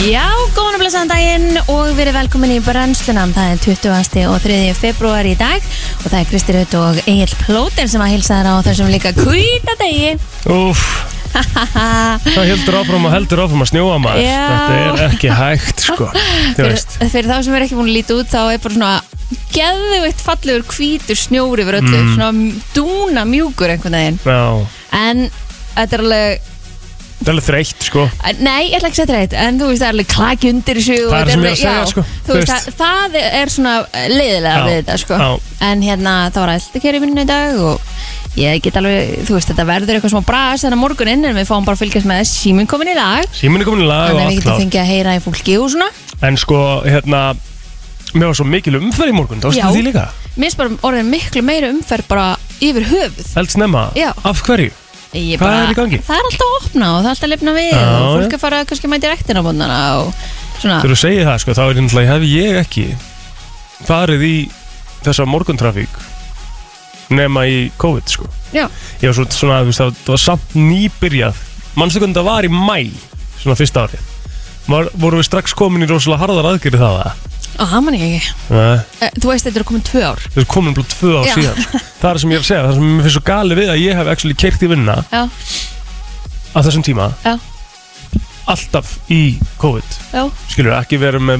Já, góðan og blessaðan daginn og verið velkomin í brennslunan. Það er 20. og 3. februar í dag og það er Kristi Raut og Egil Plóter sem að hilsa þér á þessum líka kvíta degi. Úf, það heldur áfram og heldur áfram að snjóa maður Já. Þetta er ekki hægt sko Þú Fyrir, veist fyrir þá sem er ekki búin að líta út þá er bara svona geðveitt fallegur hvítur snjóri yfir öllu, Mm. svona dúna mjúkur einhvern veginn. Já, En þetta er alveg, það er alveg þreytt sko nei, ég ætla ekki að setja reitt, en þú veist það er alveg klaki undir þessu. og Það er þetta sem ég er að alveg- segja, já, sko. Þú Þú veist, veist. það, það er svona leiðilega Já, við þetta, sko. já. En hérna, það var alltaf kæri vinnu í dag og ég get alveg, þú veist, þetta verður eitthvað smá bras þennan morguninn en við fáum bara að fylgjast með síminn komin í lag Síminn er komin í lag og þannig að við allt getum klárt fengið að heyra í fólki og svona En sko, hérna Mér var svo mikil umferð í morgun, það Já. varstu því líka Mér finnst bara orðin miklu meiri umferð bara yfir höfuð Held snemma, Já. af hverju? Ég Hvað er í gangi? Það er alltaf að opna og það er alltaf að lifna við Já, og fólk já. er fara kannski að mæti rektina á bóndana og svona Þegar þú segir það sko, þá er náttúrulega hef ég ekki farið í þessa morguntrafík nema í COVID sko. Já, Ég var svo, svona, þú veist, það var samt nýbyrjað. Manstu hvernig það var í mæ Svona fyrsta árið? Var, Voru við strax komin í rosalega harðar aðgerið það það? og það man ég ekki. Nei, Eh, Þú veist þetta er komin tvö ár. Það er komin blóð tvö ár Já. síðan. Það er sem ég er að segja, það sem mér finnst svo gali við að ég hef actually keirt í vinna Já, á þessum tíma. Já, alltaf í COVID. Já. Skilur ekki verið með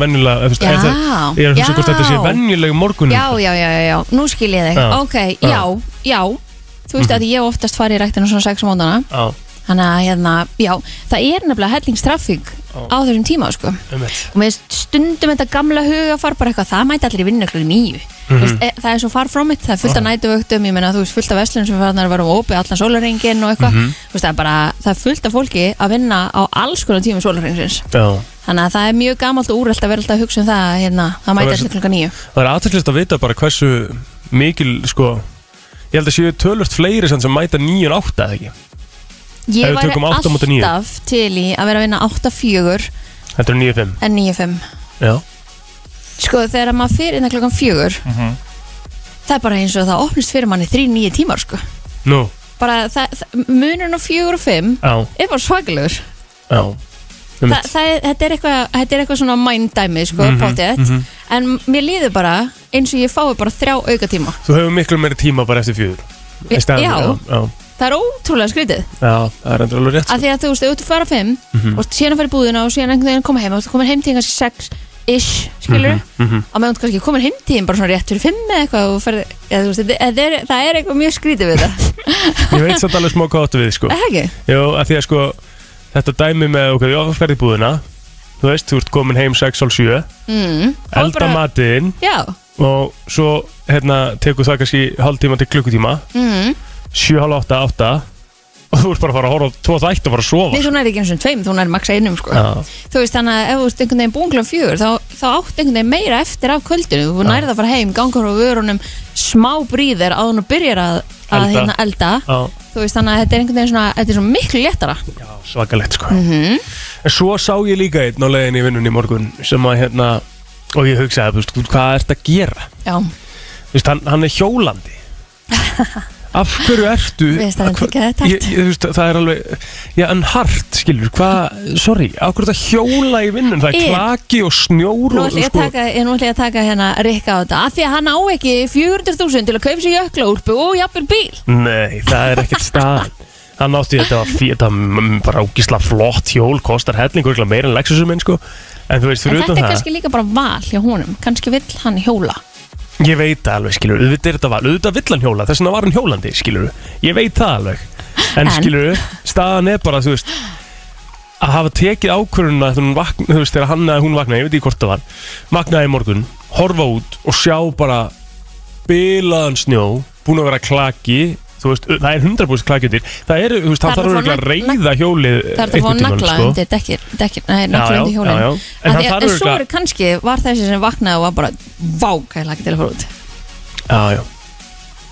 það- ég er að hugsa hvort þetta sé já. venjuleg morgun Já, já, já, já, já, nú skil ég þig. Ok, já, já Þú veist að ég oftast farið í ræktinu svona 6 móndana Já, Þannig að hérna, já, það er nefnilega hellingstraffík Já. á þessum tíma sko. og með stundum þetta gamla hugafar bara eitthvað, það mæti allir í vinnu klukku nýju Mhm. veist, e, það er svo far frá mitt, það er fullt af nætuvöktum ég meina þú veist fullt af verslun sem farnar að vera opið allan sólarengin og eitthvað. Þú veist, það, bara, það er fullt af fólki að vinna á alls konar tímum sólarengsins Já. þannig að það er mjög gamalt og úrelt að vera alltaf að hugsa um það hérna, það mæti allir klukka nýju Það er aðtæklist að vita bara hversu mikil sko Ég held að séu tölvört fleiri sem sem mæta 9 og 8 eða ekki Ég Ef við væri tökum átta á móti níu. alltaf til í að vera að vinna 8-4 Þetta er 9-5 en 9-5 Já, Sko þegar maður fyrir innan klokkan fjögur Mhm. Það er bara eins og það opnist fyrir manni þrý nýju tímar sko. Nú, Bara það, það, munurinn á fjögur og fimm já, er bara svakalegur. Já. Um Þa, það er, þetta, er eitthvað, þetta er eitthvað svona mind dæmi sko, Mhm, pottet mhm. En mér líður bara eins og ég fái bara þrjá auka tíma Þú hefur miklu meiri tíma bara eftir fjögur. Í staðinn Já. fyrir- já, Það er ótrúlega skrítið já, það er endur alveg rétt sko. Af því að þú veist, ef þú fara fimm Mhm. og síðan að fara í búðina og síðan einhvern veginn koma heim og þú komin heim til kannski sex ish, skilur Mhm, mhm. á meðan þú kannski komin heim til þín bara svona rétt fyrir fimm eða eitthvað og ferð, eða, veist, þetta er, það er eitthvað mjög skrítið við þetta Ég veit samt alveg smá hvað áttu við sko það? Jú, að því að sko Þetta dæmi með okkur, já, þú ferð í búðina Þú veist, þú ert komin heim 6.30 Mm, Elda bara- matinn Og svo, hérna, tekur það kannski Hálftíma til klukkutíma mm. 7.30, 8 Og þú ert bara að fara að horfa á tvo þætt og fara að sofa. Nei, þú næri ekki eins og tveim, þú næri max einum sko. Já, Þú veist þannig að ef þú ert einhvern veginn búin kljóðan fjögur þá, þá átt einhvern veginn meira eftir af kvöldinu. Þú nærið að fara heim, gangur á vörunum smá bríðir að hún byrjar að, að Elda. hérna elda. Já, Þú veist þannig að þetta er einhvern veginn svona, þetta er svona miklu léttara. Já svakalegt sko. Mm En svo sá ég líka einn á leiðinni í vinnunni í morgun Sem að, hérna Og ég hugsaði, þú veist, hvað ert að gera? Já, Þú veist, hann, hann er hjólandi Af hverju ertu það ég, ég, veist, Það er alveg Já, en hart, skilur, hvað Sorry, af hverju þetta hjóla í vinnun Það er Ég- klaki og snjór nú og, ætlum ég að taka, ég nú ætlum ég að taka hérna Rikka á þetta Af því að hann á ekki 400.000 til að kaupa sér jöklaúlpu og jafnvel bíl. Nei, það er ekkert staðan. Hann átti þetta var fí- þetta var m- bara ógísla flott hjól Kostar hellingur meira en Lexusum minn sko. En þú veist, En fyrir þetta utan er það kannski líka bara val hjá honum. Kannski vill hann hjóla Ég veit það alveg, skilur, auðvitað er þetta val. Auðvitað vill hann hjóla, þess vegna var hann hjólandi, skilur Ég veit það alveg. En, En- skilur, staðan er bara, þú veist Að hafa tekið ákvörðuna Þegar hún vakna, þú veist, þegar hann eða hún vaknaði Ég veit ekki hvort það var Vaknaði í morgun, horfa út og sjá bara Bilaðan snjó Búin að vera klaki Þú veist, það er 100% klakjöndir Það eru, þú veist, Það er þarf að að reyða hjólið Það er að nagla sko. undir dekkir, já, undir já. En, En þarf en svo örugglega- er kannski var þessi sem vaknaði og var bara Vá, hvað ég laki til að fara út Já, já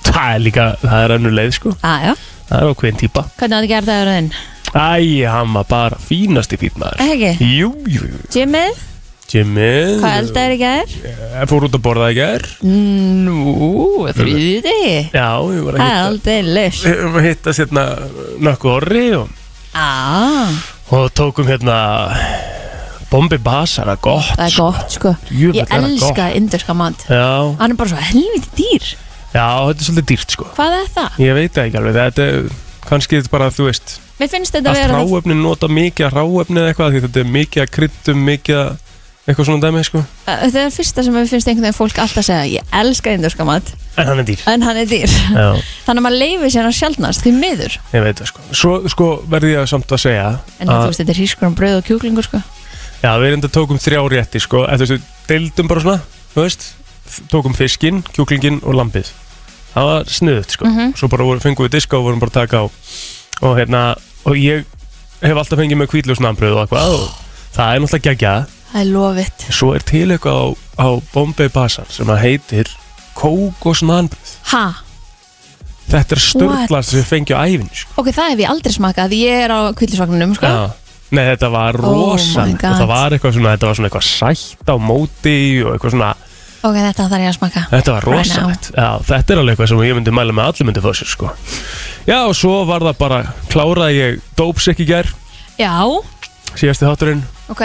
Það er líka, það er önnur leið, sko ah, já. Það er ákveðin típa Hvernig átti að gera það þinn? Æ, hann var bara fínasti fýt maður Ekki? Jú, jú, jú. Jimmið, Jimmy. Hvað eldaðir í gær? Ég fór út að borða í gær. Nú, þrýði þig Já, ég var að hitta Aldrei list Við erum að hitta hérna nökku orri og, ah, og tókum hérna Bombi Basara, gott Það er gott sko. Jöfull Ég er það elska indurska mat. Já, Hann er bara svo helviti dýr. Já, þetta er svolítið dýrt sko. Hvað er það? Ég veit það ekki alveg, þetta er kannski þetta bara, þú veist Mér finnst þetta Allt vera ráefni nota mikið að ráefni eða eitthvað Því þetta er mikið að kryddum, mikið að eitthvað svona dæmi sko? Þetta er fyrsta sem við finnst einhvern veginn fólk alltaf segja Ég elska indurska mat En hann er dýr. En hann er dýr. Já, Þannig að maður leifir sér að sjálfnast því miður. Ég veit það sko. Svo sko verði ég samt að segja En þú veist, þetta er hrískur um brauð og kjúklingur sko. Já, við erum þetta tókum þrjá rétti sko. Eða þú veist, deildum bara svona Þú veist, tókum fiskinn, kjúklinginn og lambið. Það var sniðut sko. Mhm. Svo bara voru, fengum við diska og vorum bara að taka á. Og hérna, og ég hef alltaf fengið með kvítljósnambröð og eitthvað. Og það er náttúrulega geggjað Það er lofið. Svo er til eitthvað á, á Bombay Bazaar sem að heitir kókosnanbröð Ha? Þetta er störtlast sem fengi á æfinu sko. Ok, það hef ég aldrei smakað. Ég er á kvillisvagnunum sko. Já. Nei, þetta var Oh God. og það var eitthvað svona, þetta var svona eitthvað sætt á móti og eitthvað svona, Ok, þetta þarf ég að smaka. Þetta var Right rosalegt. Já, þetta er alveg eitthvað sem ég myndi mæla með allir myndi fá sér sko. Já, og svo var það bara kláraði ég dópsek í gær. Já, síðasti þátturinn, ok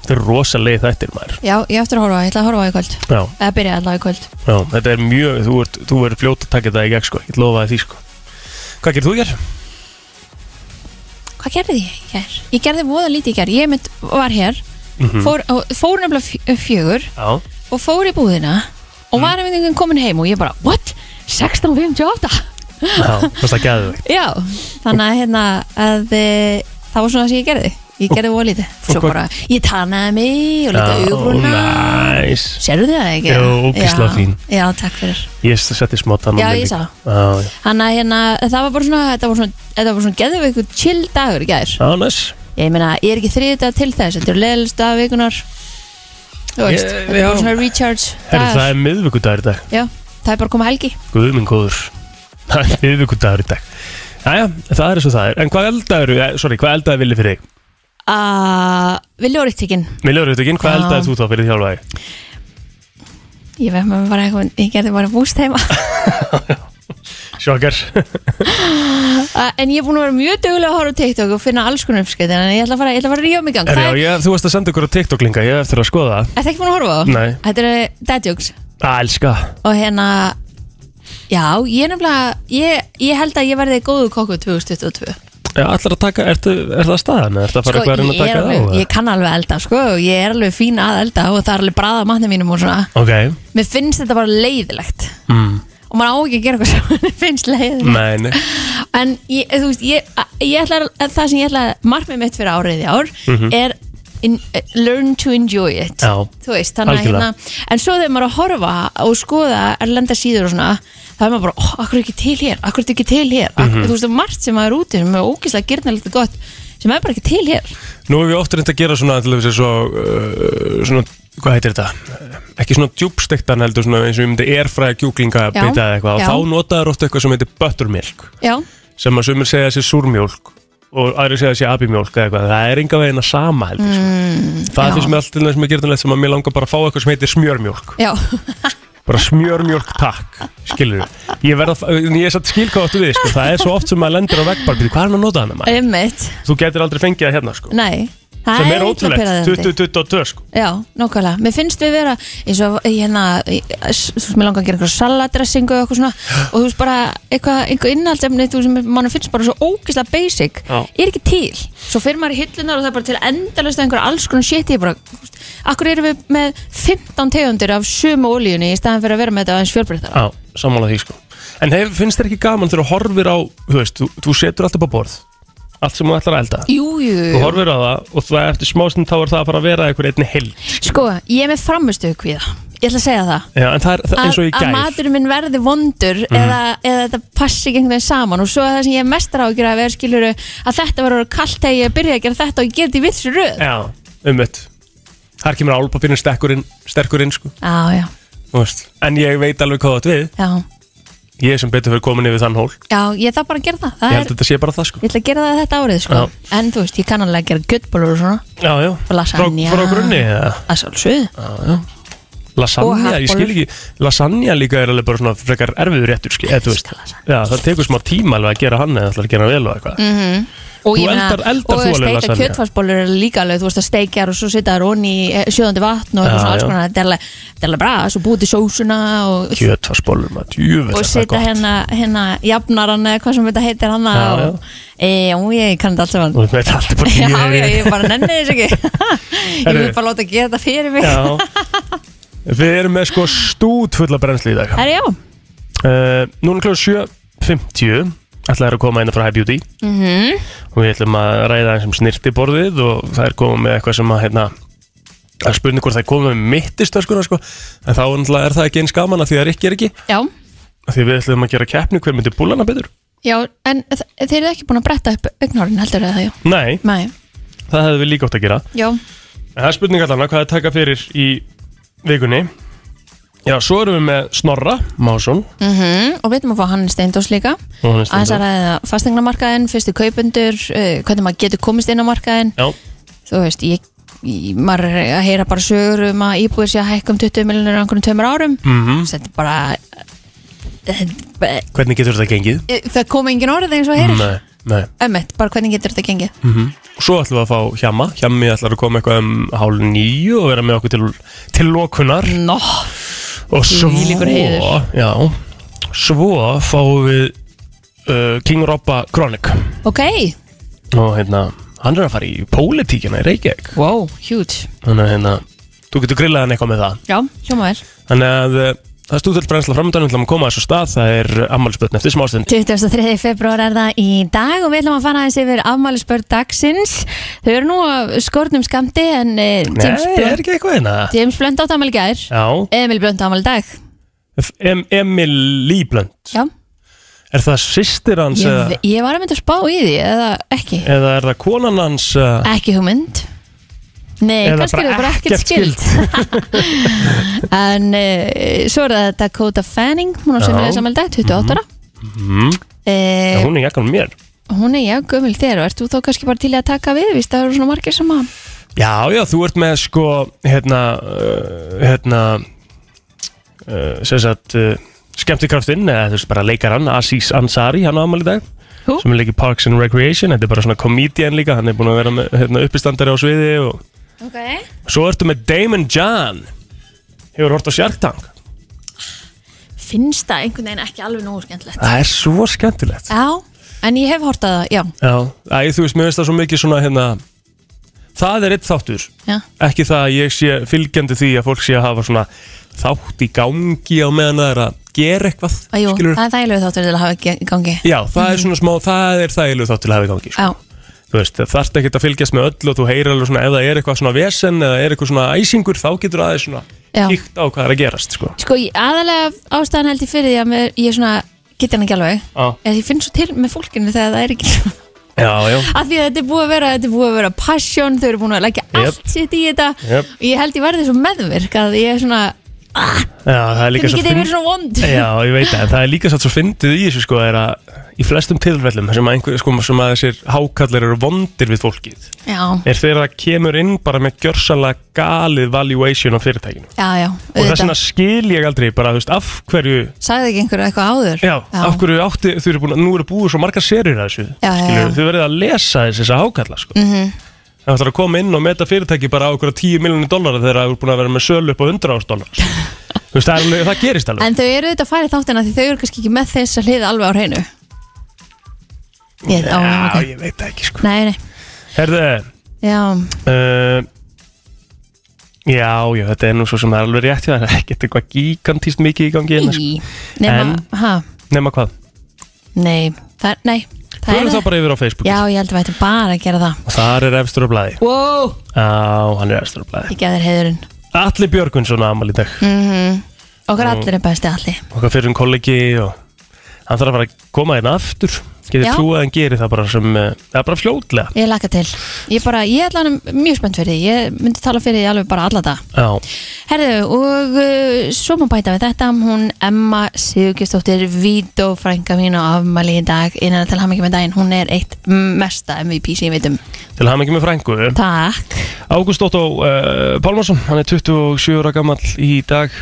þetta er rosalega þættir maður Já, ég eftir að horfa, ég ætla að horfa á í kvöld Já, Eða byrja allavega í kvöld já, þetta er mjög þú ert, þú ert fljót að taka þetta í gegn sko, ég lofaði því sko Hvað gerir þú gær? Hvað gerði ég gær? Ég gerði voða lítið gær Ég mynd var hér Mhm. fór, og- fór nefnilega fjö- fjögur Já, og fór í búðina og Mm. var einhvern veginn komin heim og ég bara, what? 16.58? já, það er gæðið Já, þannig að hérna að e, það var svona sem ég gerði Ég gerði voða lítið Svo bara, ég tannaði mig og líka augrúna næs. Sérðu þið það ekki? Jú, ógeðslega Já. fín. Já, takk fyrir. Ég setti smá tannan Já, ég sá. Þannig að hérna, það var bara svona Þetta var svona, þetta var svona geðveikur chill dagur í gær. Já, næs. Ég meina, ég er ekki þriðið til þess Þetta er leðlist dag vikunar Þú veist, Ég- þetta er svona recharge Herri, það er miðvikudagur í dag. Já, það er bara koma helgi. Guð minn góður. Það er miðvikudagur í dag. Jæja, það er eins og það er. En hvað eldaður, eh, sorry, hvað eldaði villi fyrir þig? Að tekinn Miljóður þetta ekki, hvað eldaði þú þá fyrir þjálfaði? Ég veit maður bara eitthvað, ég gerði bara búst heima Sjokkar uh, En ég er búin að vera mjög dögulega að horfa á TikTok og finna alls konar uppskrift En ég ætla að fara, ég ætla að fara að ríða mig í gang. Hvað já, er, ég, Þú varst að senda ykkur á TikTok-linka, ég hef eftir að skoða það. Er það ekki búin að horfa á? Nei. Þetta eru dad jokes. Að elska. Og hérna, já, ég er nefnilega ég, ég held að ég verði góðu kokku 2022 Já, allar að taka, ertu, er það staðan? Ertu að fara Sko, eitthvað að er taka alveg, það á? ég kann alveg elda, sko Ég er alveg fín að elda og það er alveg bræða matnum mínum og svona Ok, Mér finnst þetta bara leiðilegt mm. Og maður á ekki að gera eitthvað sem mér finnst leiðilegt nei, nei En ég, þú veist, ég, ég ætla að það sem ég ætla að markmið mitt fyrir árið í ár er in, learn to enjoy it. Já. veist, hérna en svo þegar maður er að horfa og skoða erlenda síður og svona það er maður bara, oh, akkur er ekki til hér, akkur er ekki til hér? Akkur, þú veist, það er margt sem maður er úti sem er ógeðslega gyrnilegt og gott sem er bara ekki til hér. Nú hefur við ofta reynd að gera svona, að svo, uh, svona, hvað heitir þetta? Ekki svona djúbstektan heldur, svona eins og ég myndi erfræða kjúklinga eða eitthvað. Og þá notaður ofta eitthvað sem heitir buttermilk. Já, sem að sumir segja sér súrmjólk og aðri segja sér abimjólk eða eitthvað, það er enga veginn að sama heldur mm, það já. finnst mér alltaf til þess með gerðanlegt sem að mér langar bara að fá eitthvað sem heitir smjörmjólk. Já, bara smjörmjólk takk, skilur ég verð að, ég er satt skilkáttu við sko. það er svo oft sem maður lendir á veggbarpið hvað er hann að nota hana maður? einmitt þú getur aldrei fengið það hérna sko. nei, það sem er ótrúlegt, pirrandi. 2022 sko. Já, nákvæmlega. Mér finnst við vera eins og hérna, þú veist, mér langar að gera eitthvað saladressingu og eitthvað svona og þú veist bara eitthvað, eitthvað innhaldsefni þú veist, mann finnst bara svo ógislega basic Já. er ekki til. Svo fyrir maður í hillunar og það er bara til endalist einhver alls konar shit ég bara, þú veist, akkur erum við með 15 tegundir af sömu olíunni í staðan fyrir að vera með þetta aðeins fjölbreyttara. Já, sammála því sko En hef, finnst þér ekki gaman þegar þú horfir á Þú veist, þú, þú allt sem þú ætlar að elda. Jú, jú, Þú jú. horfir á það og það eftir smástund þá er það að fara að vera einhver einni heild. Sko, ég er með framistuðu kvíða. Ég ætla að segja það. Já, en það er það, eins og í að, að gær. maturinn minn verði vondur eða, eða þetta passi einhvern veginn saman. Og svo er það sem ég er mestar á að gera að vera skiluru að þetta verður kallt þegar ég byrja að gera þetta og ég ger þetta í vitsri röð. Já, um mitt. Þar kemur álpapirinn sterkurinn, sterkurinn sko. Já, já, þú veist. En ég veit alveg hvað þú átt við. Já, Ég er sem betur fyrir komin yfir þann hól Já, ég þarf bara að gera það, Ég það held er, að þetta sé bara það sko Ég ætla að gera það þetta árið sko. Já. En þú veist, ég kann alveg að gera guttbólur og svona Já, já Og lasagna. Frá, frá grunni, eða? Er svolsögð Já, já Lasagna, ég skil ekki. Lasagna líka er alveg bara svona frekar erfiður réttur þú. Já, það tekur smá tíma alveg að gera hann eða ætlar að gera vel og eitthvað. Mm Og Þú ég meina, og þú steikta lasagna? kjötfarsbólur er líka alveg, þú veist að steikjar og svo setja þær onni í eh, sjóðandi vatn og eitthvað svona alls konar, þetta er alveg, bra, svo búið til sósuna og, Kjötfarsbólur, maður, djúvel og það setja hérna, hérna jafnaran eða hvað sem þetta heitir hann Já, og, e, já, ég kann þetta allt saman. Og þetta er alltaf bara Já, ég bara nenni þess ekki. Ég vil bara láta gera þetta fyrir mig. Já Við erum með sko stút fulla brennsli í dag. Herri, já. Uh, Núna kljóð 7.50 ætlaði að koma inn frá High Beauty. Mm og við ætlum að ræða eins um snirti borðið og það er komið með eitthvað sem að hérna Það er spurning hvort það er komið með mittistöskuna sko. En þá er það ekki eins gaman að því að Rikki er ekki? Já, af Því að við ætlum að gera keppni hver myndi búlana betur? Já, en þeir eru ekki búin að bretta upp augnárin heldur eða það, já? Nei, Nei, það hefði við líka átt að gera. Já, En það er spurning allan hvað er taka fyrir í vikunni. Já, svo erum við með Snorra Másson. Mm og við erum að fá hann Steindós líka. Aðeins að ræða fastegnamarkaðin, fyrstu kaupundur uh, hvernig maður getur komist inn á markaðin Já, þú veist, ég, ég maður er að heyra bara sögur um að íbúið sé að hækka um 20 miljonur á einhvern tveimur árum. Mhm. Þetta er bara þetta- Hvernig getur þetta gengið? það kom engin orð eins og Nei, nei ömmett, bara hvernig getur þetta gengið? Mm Svo ætlum við að fá Hjamma. Hjammi ætlar að koma eitthvað um hálf nýju og vera með okkur til, til lokunar? Nó, og svo já, svo fáum við uh, King Robba Chronic. Ok. Og hérna, hann er að fara í pólitíkina í Reykjavík. Wow, huge. Þannig að hérna, þú getur grillað hann eitthvað með það. Já, hljóma vel. Þannig að uh, það er stúðvöld brennsla framöndan við ætlum að koma að þessu stað, það er ammálspötn eftir smástund. 23. februar er það í dag og við ætlum að fara aðeins yfir afmælisbörn dagsins. Þau eru nú að skornum skamti en uh, James, Nei, er Blunt, ekki eitthvað hérna? James Blunt átt afmæli gær. Já, Emil Blunt afmæli dag. Em Emil Líblönd já, Er það sýstir hans ég, ég var að mynda að spá í því eða ekki, eða er það konan hans ekki hugmynd Nei, Eða kannski er það bara ekkert ekkert skild En uh, svo er það Dakota Fanning Hún á sem Já. er samvæli dag, 28 ára. Mm, uh, Hún er jakkan mér. Hún er já, gömul þér og ert þú þá kannski bara til að taka við Vist það eru svona margir sem að Já, já, þú ert með sko hérna uh, hérna sem sagt uh, skemmtikraftinn, eða þú veist bara leikarann Aziz Ansari, hann á amal í dag Hú? sem er leikið Parks and Recreation, þetta er bara svona comedian líka, hann er búin að vera með hérna, uppistandari á sviði og okay. svo ertu með Damon John. Hefur hort á Shark Tank? Finnst það einhvern veginn ekki alveg nógu skemmtilegt. Það er svo skemmtilegt. Já, en ég hef hortað það, já, Já, Æ, þú veist, mér finnst það svo mikið svona hérna það er eitt þáttur. Já. ekki það að ég sé fylgjandi því að fólk sé að hafa svona þátt í gangi á meðan það er að gera eitthvað Að, jú, skilurðu. það er þægilegu þáttur til að hafa í gangi. Já, það er svona smá, það er þægilegu þátt til að hafa í gangi sko. Já, Þú veist, þarft ekki að fylgjast með öll og þú heyrir alveg svona ef það er eitthvað svona vesen eða er eitthvað svona æsingur þá getur aðeins svona Já. kíkt á hvað er að gerast sko. sko, ég- aðalega ástæðan held ég fyrir því að mér, ég svona get hann ekki alveg Já, eða ég finn svo til með fólkinu þegar það er ekki já, já, af því að þetta er búið að vera, þetta er búið að vera passion, þau eru búin að leggja Yep. allt sitt í þetta Yep. og ég held ég verði svo meðvirk að ég er svona, já það er líka hvernig svo getið verið svona vond Já, ég veit það, en það er líka satt svo fyndið í þessu sko er að í flestum tilfellum sem að, einhver, sko, sem að þessir hákallar eru vondir við fólkið já, er þegar það kemur inn bara með gjörsalega galið valuation á fyrirtækinu. Já, já, og þess vegna skil ég aldrei bara, þú veist, af hverju sagði ekki einhverju eitthvað áður? Já, af hverju átti, þau eru búin að nú eru búið svo margar serjur að þessu skilur, já. þau verið að lesa þess þessa hákalla sko. Mhm. það ætlar að koma inn og meta fyrirtæki bara á okkur 10 miljonir dólar þegar það eru búin að vera með sölu upp á 100 árs dólar þú veist, það, alveg, það gerist alveg. En þau eru þetta að í þáttina því þau eru kannski ekki með þess að hlið alveg á hreinu ég, á, já, ok. ég veit það ekki sko. nei, nei, herðu, já, uh, já, já, þetta er nú svo sem það er alveg rétt hjá þér, það er ekkert eitthvað gigantíst mikið í gangi hérna, sko. í nema, En- ha, nema hvað, nei það, er- nei, það förum er þá bara yfir á Facebook. Já, ég held að væri bara að gera það. Og þar er efstur á blæði wow, já, hann er efstur á blæði ég gef þér heiðurinn. Alli Björgunsson amal í dag. Mm okkar allir er besti allir okkar fyrir um kollegi og hann þarf að fara að koma hérna aftur Getið Já. trúið að hann gerir það bara sem uh, Það er bara fljótlega. Ég laka til. Ég bara, ég ætla hann mjög spennt fyrir því. Ég myndi tala fyrir því alveg bara alla dag Já, Herðu, og uh, svo má bæta við þetta. Hún Emma Sigurgistóttir Vító frænka mín á afmæli í dag. Innan til hann ekki með daginn. Hún er eitt mesta MVP sem ég veit um. Til að hafa ekki með frængu Takk. Ágúst Óttó uh, Pálmarsson, hann er 27 ára gammal í dag.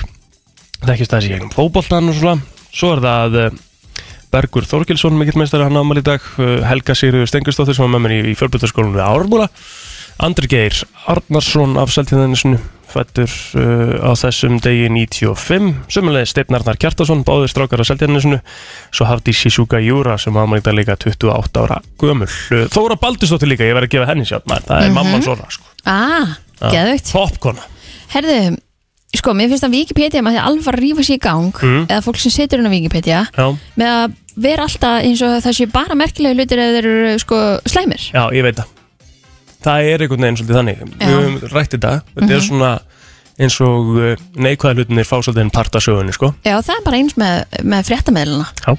Það ekki stæðis í gegnum fótboltan og svona. Svo er það uh, Bergur Þorgilsson, mikill meistari hann ámæli í dag. Uh, Helga Sigurður Stengustóttir sem var með mér í, í fjölbjörnarskólanum við Ármúla. Andri Geir Arnarsson af Seltíðanisnu fættur uh, á þessum degi 95 Sumulegði Steinn Arnar Kjartason báður strákar á Seltíðanisnu Svo hafði Shizuka Júra sem ámæli í dag líka 28 ára gömul. Uh, Þóra Baldustóttir líka, ég verði að gefa henni sjálf það er mm mamman svona sko. Ah, geðvögt Popkona Herðu, sko, mér finnst að Wikipedia maður því að rífa sér í gang Mm. eða fólk sem situr inn á Wikipedia Já, með að vera alltaf eins og það sé bara merkilegu hlutir eða þeir eru sko slæmir já, ég veit það Það er einhvern veginn svolítið þannig Við höfum rætt þetta Þetta er svona eins og uh, neikvæða hlutinir fá svolítið en partasögunni sko. Já, það er bara eins með, með fréttameðluna Já.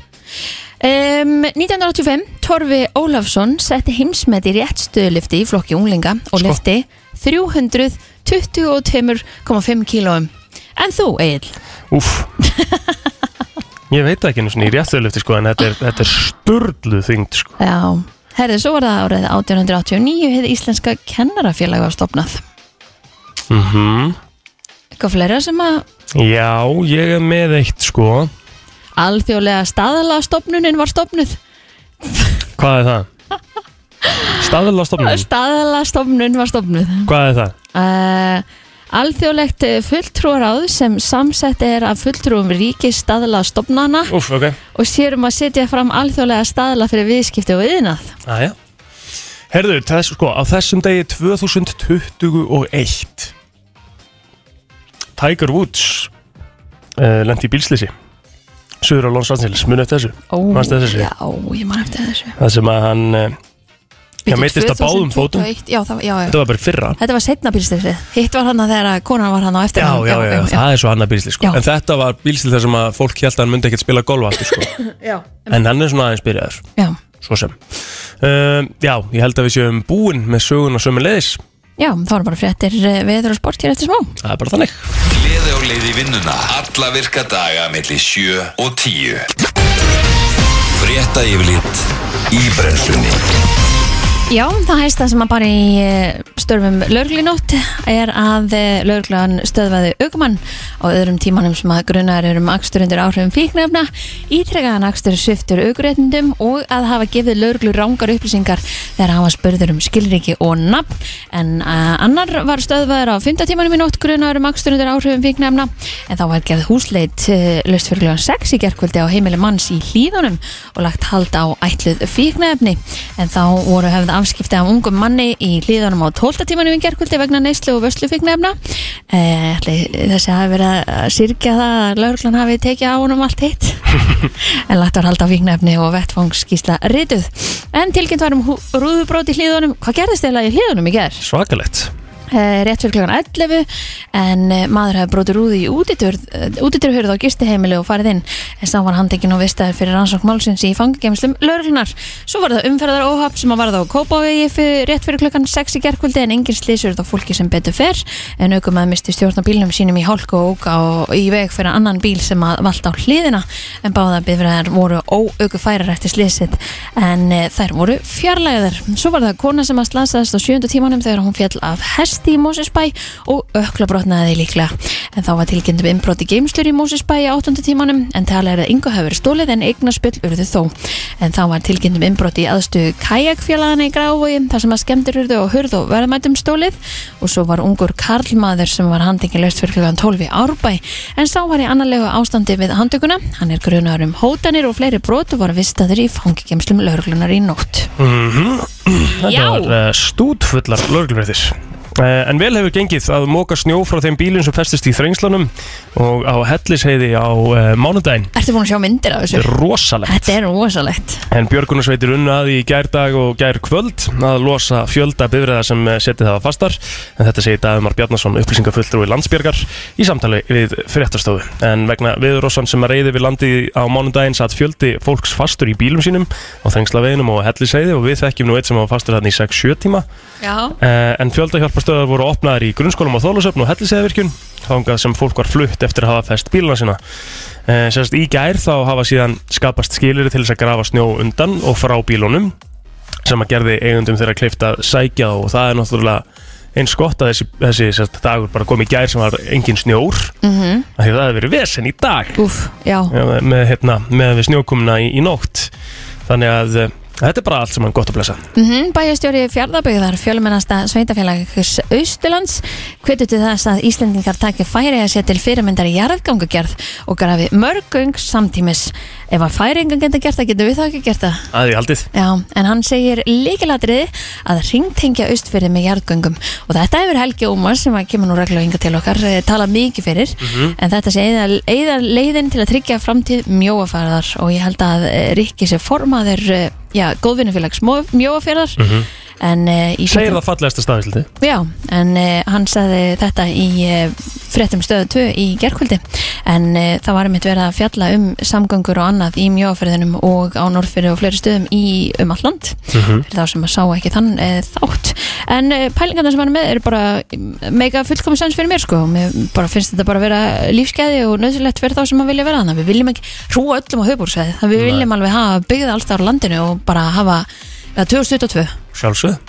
um, 1985 Torfi Ólafsson setti heimsmet í réttstöðulifti í flokki unglinga og Sko. lifti 322,5 kílóum. En þú, Egil? Úff. Ég veit ekki einu svona í réttöðlufti sko, en þetta er, þetta er sturluð þyngd sko. Já, herðu, svo var það árið 1889 hefði Íslenska kennarafélag var stopnað mm Eitthvað fleira sem að Já, ég er með eitt sko. Alþjóðlega staðalastofnunin var stopnuð Hvað er það? Staðala stofnun Staðalastofnun var stopnuð Hvað er það? uh, Alþjóðlegt fulltrúaráð sem samsett er af fulltrúum ríki staðla stofnana Úff, ok og sérum að setja fram alþjóðlega staðla fyrir viðskipti og yðnað. Aja. Herðu, þess, sko, á þessum degi 2021 Tiger Woods uh, lendi í bílslýsi Suður á Angeles, muni eftir þessu Ó? Já, ég man eftir þessu. Það sem að hann uh, Já, meiddist á báðum fótum. 2021, Já, það, já, já. Þetta var bara í fyrra Þetta var setna bílstöðsið. Hitt var hann að þegar að konan var hann á eftir Já, honum. já, já, það er svo annað bílslýs sko. Já. En þetta var bílslýs þar sem að fólk held að hann myndi ekkert spila golf aftur sko. já. En hann er svona aðeins byrjaður Já, Svo sem um, Já, ég held að við séum búin með sögun og sömu leiðis já, það var bara fréttir eh, veður og sport hér eftir smá. Það er bara þannig Gleði á leið í vinnuna Alla virka daga millir 7 og 10 Frétta yfirlit í brennslunni Já, það hægst það sem að bara í eh, störfum löglinótt er að löglan stöðvaði aukumann á öðrum tímanum sem að grunar eru um akstur undir áhrifum fíknefna, ítrekkaðan akstur sviftur aukuréttindum og að hafa gefið löglu rángar upplýsingar þegar hafa spurður um skilriki og nafn en uh, annar var stöðvaður á 5. tímanum í nótt grunar um akstur undir áhrifum fíknefna en þá var gerð húsleit löst fyrir kljóðan 6 í gerkvöldi á heimili manns í hlýðunum og lagt hald á ætluð fíknefni en þá voru hefði afskipti af ungum manni í hlýðunum á 12. tímanum í gerkvöldi vegna neyslu og vöslu fíknefna eh, þessi hafi verið að syrkja það að lauruglan hafi tekið á honum allt hitt en lagt var hald á fíknefni og vettfangskísla rituð en tilkynnt var um rúðubrót í hlýðunum hvað gerðist eða í hlýðunum í gerð? Svakalett rétt fyrir klokkan 11 en eh, maður hefði brotið rúði í útiturhörð á gistiheimili og farið inn. En sá var handekinn og vistaður fyrir rannsókn málsins í fangagemslum lauruglunar svo var það umferðar óhapp sem að varða á Kópavegi fyrir, rétt fyrir klokkan 6 í gerkvöldi en engin slísur þá fólki sem betur fer. En aukum að misti stjórn á bílnum sínum í hálku og óka og í veg fyrir annan bíl sem að valda á hliðina. En báða bifræðar voru óauku færar eftir slísitt en þær voru fjarlæðar svo var það kona sem að slasaðist á sjöndu tímanum þegar hún fjall af hesti í Mósesbæ og ökla brotnaði líklega. En þá var tilkynntum innbrot í geimslur í Mósesbæ í áttundu tímanum en tala er að yngu hefur verið stólið en eignaspill urðu þó. En þá var tilkynntum innbrot í aðstöðu kajakfélagana í Grávogi þar sem að skemmtir urðu og hurð og verðmættum stólið og svo var ungur karlmaður sem var handingin löst fyrir klukkan 12 í Árbæ en sá var í annarlegu ástandi við handtökuna. Hann er grunar um hótanir og fleiri brot og var vistaður í fangigemslum lauruglunar í nótt. Þetta Já. var uh, stútfullar Eh, En vel hefur gengið að móka snjó frá þeim bílum sem festist í þrengslanum og á Hellisheiði á uh, mánudaginn. Ertu búin að sjá myndir af Þetta þessu? er rosalegt. Þetta er rosalegt En Björgunarsveitir unnaði í gærdag og gær kvöld að losa fjölda bifræða sem eh, setið hafa fastar. En þetta segir Dagmar Bjarnason, upplýsingafulltrúi landsbjörgar í samtali við fréttastofu. En vegna viðrossan sem reyði við landi á mánudaginn satt fjöldi fólks fastur í bílum sínum á þrengslaveginum og Hellisheiði og við þekkjum nú eitt sem var fastur þarna í 6-7 tíma. Já En fjöldahjálparstöðar voru opnaðar í grunnskólum á Þólusöfn og Helliseiðavirkjun þangað sem fólk var flutt eftir að hafa fest bíluna sína. Eh, Sérst í gær þá hafa síðan skapast skilir til þess að grafa snjó undan og frá bílunum sem að gerði eigundum þeirra kleift að sækja og það er náttúrulega eins gott að þessi, þessi sérst, dagur bara kom í gær sem var engin snjór mm -hmm. því að það hefur verið vesen í dag Úf, já Já, með, hérna, með snjókumna í, í nótt þannig að eh, þetta er bara allt sem hann gott að blessa. Mm Bæjastjóri fjárðabögðar fjölumennasta sveitafélags Austurlands hvetur til þess að Íslendingar taki færi að setja til fyrirmyndar í jarðgangugerð og grafi mörgung samtímis. Ef að færingar geta gert það, getur við þá ekki gert það? Að því haldið. Já, en hann segir líkilatriði að ringtengja austfyrði með jarðgöngum. Og þetta hefur Helgi Ómar sem að kemur nú reglulega hinga til okkar eh, talað mikið fyrir. En þetta sé eða, leiðin til að tryggja framtíð mjóafarðar og ég held að eh, Rikki sé formaður eh, góðvinnufélags mjóafarðar en uh, í segir það fallegasta staðisliti Já, en uh, hann sagði þetta í uh, fréttum stöðu 2 í gerkvöldi en uh, það var einmitt verið að fjalla um samgöngur og annað í mjóafyrðinum og á Norrfyrði og fleiri stöðum í um allt land. Fyrir þá sem að sá ekki þann þátt. En pælingarna sem hann er með er bara mm, mega fullkomis sens fyrir mér sko. Mér bara finnst þetta bara að vera lífskeiði og nöðsilegt fyrir þá sem að vilja vera þannig við viljum ekki hrúa öllum á höfbúrsæði við viljum alveg hafa byggð alls þar á landinu og bara hafa ja, 2022 sjálfsög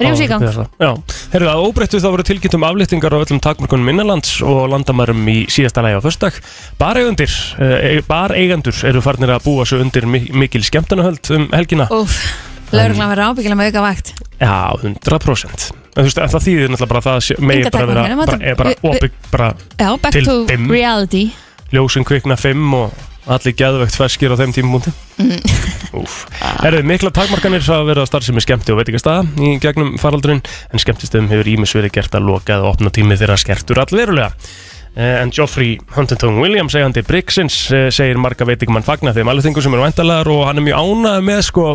Rífus í gang. Já, herru að óbreyttu þá voru tilkynnt um aflýttingar á öllum takmörkunum innanlands og landamærum í síðasta lægi á förstak Bareigandur, e, bareigandur eru farnir að búa svo undir mi- mikil skemmtanahöld um helgina. Úf, lauruglan verður ábyggilega með auka vakt. Já, 100% En þú veist, en það þýðir náttúrulega bara að það sé- megi Engar bara vera takmarkanir, bara, er bara við- opið, bara Já, back Til to fimm. reality. Ljósin kvikna 5 og allir geðvegt ferskir á þeim tímumúti Mm. Herðu, mikla takmarkanir verið að starfsemi skemmti og veitingastæða í gegnum faraldurinn en skemmtistöðum hefur ímis verið gert að loka eða opna tími þeirra skertur allverulega Eh, En Geoffrey Huntington Williams segandi Brixins eh, segir marga veitingumann fagna þeim alveg sem eru væntalar og hann er mjög ánægð með sko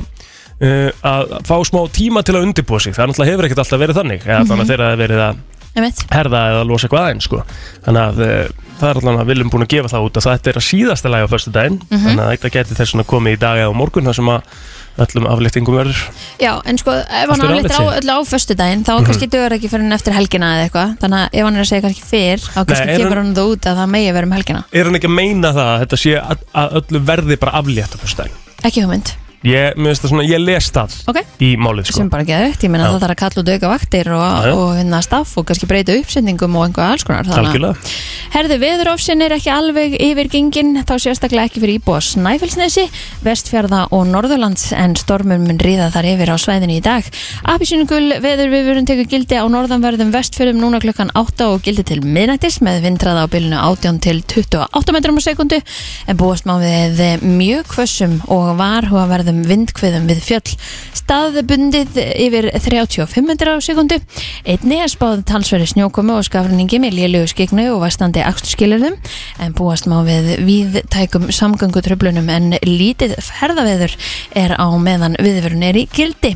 uh, að fá smá tíma til að undirbúa sig það náttúrulega hefur ekkert alltaf verið þannig eða Mhm. þannig að þeirra hefur verið að. Herða eða losa eitthvað aðeins sko. þannig að uh, það er allan að viljum búin að gefa það út að þetta er að síðasta lagi á förstu daginn þannig að þetta geti þess að komið í dag eða á morgun þar sem að öllum aflýttingum verður. Já, en sko, ef hann aflýttir á öllu á föstudaginn þá kannski dögur ekki fyrir hann eftir helgina eða eitthvað. Þannig að ef hann er að segja kannski fyrr þá kannski er gefur hann- hann það út að það megi vera um helgina. Er hann ekki að meina það að þetta sé að, öllu verði bara aflétt á förstu daginn Ekki hugmynd, ég, mér finnst það svona, ég les það ok? í málið sko Sem bara geðvægt, ég meina Já. það þarf að kalla út auka vaktir og, Já, já. og hérna staff og kannski breyta uppsendingum og einhvað alls konar þannig að- algjörlega Herðu, veðurofsin er ekki alveg yfir gengin, þá sérstaklega ekki fyrir íbúa Snæfellsnesi, Vestfjarða og Norðurlands en stormur mun ríða þar yfir á svæðinu í dag. Apisynugul veður viðvörun tekur gildi á norðanverðum vestfjörðum núna klukkan 8 og gildi til miðnættis með vindraða á bylunu 18 til 28 metrum á sekundu en búast má við mjög hvössum og varhugaverðum vindkviðum við fjöll. Staðbundið yfir 35 metrar á sekundu. Einni er spáð talsveri snjókomu og skafrinningi með lélögu skiknu og vastandi axturskilurðum en búast má við viðtækum samgöngutröflunum en lítið ferðaveður er á meðan viðvörun er í gildi.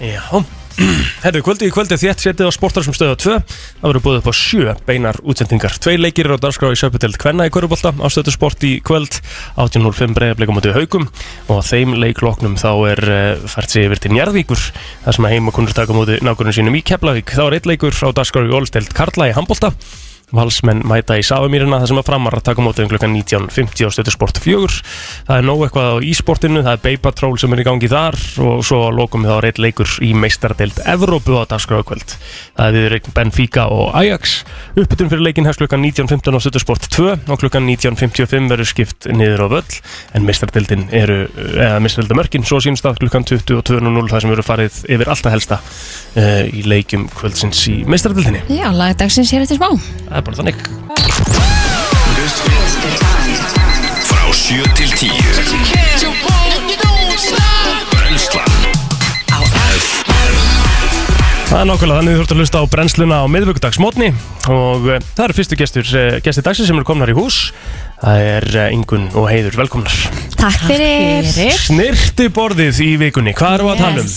Já Herru, kvöldi í kvöldi þétt setið á sportarsum stöðu 2 Það verður búið upp á sjö beinar útsendingar. Tvei leikir eru á dagskrá í söpudeld Kvenna í Körubólta á stöðu sport í kvöld. 18.05 breyðarbleikum á haugum og þeim leikloknum þá er uh, fært sig yfir til Njarðvíkur þar sem heima kunnur taka móti nákvæmum sínum í Keflavík. Þá er eitt leikur á dagskrá í Ólsteld Karla í Hambolta Valsmenn mæta í Sáumýrina þar sem að framar að taka mótið um klukkan 19.50 á stöðu sport 4 það er nóg eitthvað á ísportinu það er Bay Patrol sem er í gangi þar og svo lokum við þá reitt leikur í meistardeild Evrópu á dagskráðkvöld það er viður Benfica og Ajax. Uppbytun fyrir leikin hefst klukkan 19.15 á stöðu sport 2 og klukkan 19.55 verður skipt niður á völl. En meistardeildin eru eða meistardildamörkin svo sínst að klukkan 22.00 það sem verður farið yfir alltaf helsta uh, í leikjum kvöldsins í meistardeildinni Er bara þannig. Frá 7 til 10 Brenslan Það er nákvæmlega þannig þú þurft að hlusta á brennsluna á miðvöggudagsmótni og uh, það eru fyrstu gestur, uh, gestir dagsins sem eru komnar í hús. Það er uh, Ingun og Heiður, velkomnar. Takk fyrir. Snirti borðið í vikunni, hvað við að tala um?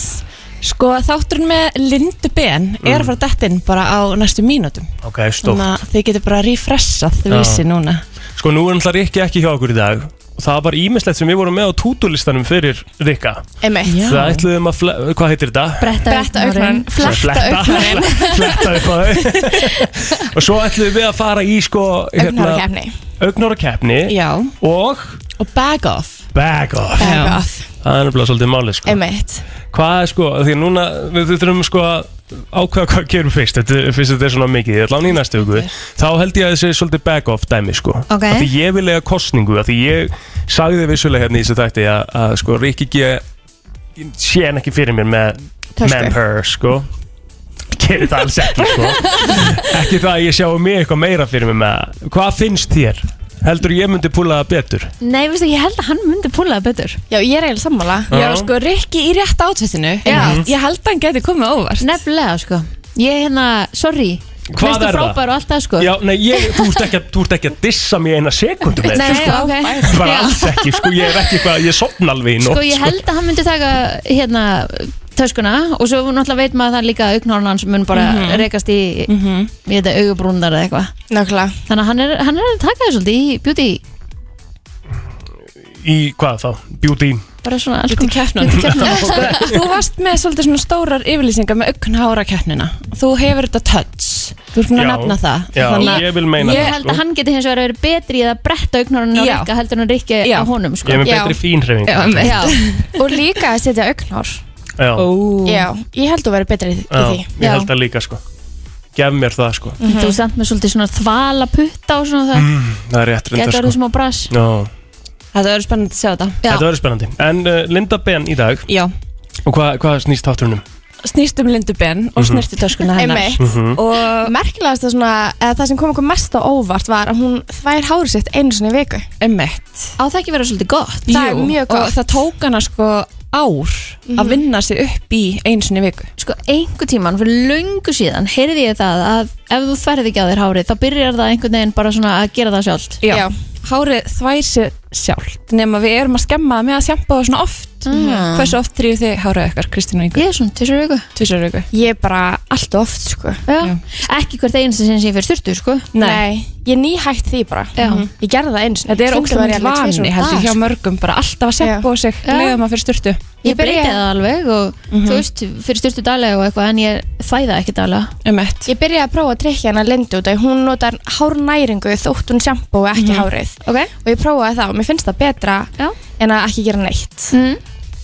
Sko þátturinn með Lindu Ben er að fara að detta inn bara á næstu mínútum. Ok, stórt. Þannig að þið getur bara refreshað þið Já. vissi núna. Sko nú er náttúrulega Rikki ekki hjá okkur í dag. Það var ímislegt sem við vorum með á tútulistanum fyrir Rikka. Einmitt. Já. Það ætluðum að, fle- hvað heitir þetta? Bretta, Bretta auknan, fletta auknan fletta upp á þau og svo ætlum við að fara í sko Augnara kefni augnóra keppni Já. og Og bag off bag off. Já. Begað það er nefnilega svolítið málið sko. Einmitt. Hvað er sko, því að núna við, við þurfum sko að ákveða hvað gerum fyrst. Þetta, fyrst þetta er svona mikið, ég ætla án í næstu hugu þá held ég að þessi svolítið bag off dæmi sko. Ok. Af því ég vil lega kostningu af því ég sagði vissulega hérna í þessu þætti að, að sko Rikki G ég sé hann ekki fyrir mér með Tösku. með her sko. Gerir það alls ekki sko. Ekki það að ég sjá mig eitthvað meira fyrir mér með hvað finnst þér? Heldur ég myndi púla það betur? Nei, veistu, ég held að hann myndi púla það betur. Já, ég er eiginlega sammála. Já, sko, Rikki í rétt átvettinu Já. Ég held að hann geti komið óvart. Nefnilega, sko. Ég er hérna, sorry. Hvað Mestu er það? frábær og allt það, sko. Já, nei, ég, þú, ert ekki, að- þú ert ekki að dissa mér eina sekundu með Nei, þetta, sko. ok. Bara Já. alls ekki, sko, ég er ekki eitthvað, ég sopna alveg í nótt, Sko, ég held að hann myndi taka, hérna töskuna og svo náttúrulega veit maður að það er líka augnhórn hans mun bara rekast í í þetta augubrúndar eða eitthvað. Nákvæmlega. Þannig að hann er, hann er að taka það svolítið í beauty. Í hvað þá, beauty. Bara svona alls Beauty konar-. Sko, þú varst með svolítið svona stórar yfirlýsingar með augnhára keppnina. Þú hefur þetta touch. Þú ert búin að nefna það. Já, Þannig að- ég vil meina ég það, held sko. að hann geti hins vegar verið betri í að bretta augnhórn og Já. rikka heldur en að rikki á honum sko. ég er með betri fínhreyfing. Og líka að setja augnhár já, Ó. Já, ég held að vera betri í, í já, því. ég Já. held það líka, sko. Gef mér það, sko. Þú er samt með svolítið svona þvala putta og svona það. Mm, það er rétt getur reyndar, orðið sko. smá brass já, Þetta verður spennandi að sjá þetta. Já. þetta verður spennandi. En uh, Linda Ben í dag, Já, og hvað hva snýst þátturinn um? snýst um Lindu Ben og snerti töskuna hennar. Einmitt. Mhm. Og Merkilegast að svona, eða það sem kom okkur mest á óvart var að hún þvær hárið sitt einu sinni í viku. Emmett á það ekki vera svolítið gott? Það er mjög Og gott. það tók hana sko ár að vinna sig upp í einu sinni í viku. Sko einhver tíman fyrir löngu síðan heyrði ég það að ef þú þverði ekki á þér hárið þá byrjar það einhvern veginn bara svona að gera það sjálft. Já. Hárið þvær sig sjálft nema við erum að skemma með að sjampa það svona oft Mm. Hversu oft þrýðu þið hárið ykkar, Kristín og ég yngur? er svona tvisar viku. Tvisar viku. Ég er bara allt of oft sko. Já. Já. ekki hvert einasta sem ég fyrir styrtu sko. Nei, ég nýhætt því bara. Já. Ég gerði það einu sinni. Þetta er ég alveg tvisvar. vani heldur hjá sko. mörgum bara alltaf að seppa á sig leiða maður fyrir styrtu ég Ég breyti byrja- það alveg og þú veist fyrir styrtu daglega og eitthvað en ég þvæða ekki daglega Emmett Ég byrjaði að prófa að tryggja hana Lindu út að hún notar hárnæringu þótt hún sjampo og ekki hárið. Ok. Og ég prófaði það og mér finnst það betra Já. en að ekki gera neitt. Mm.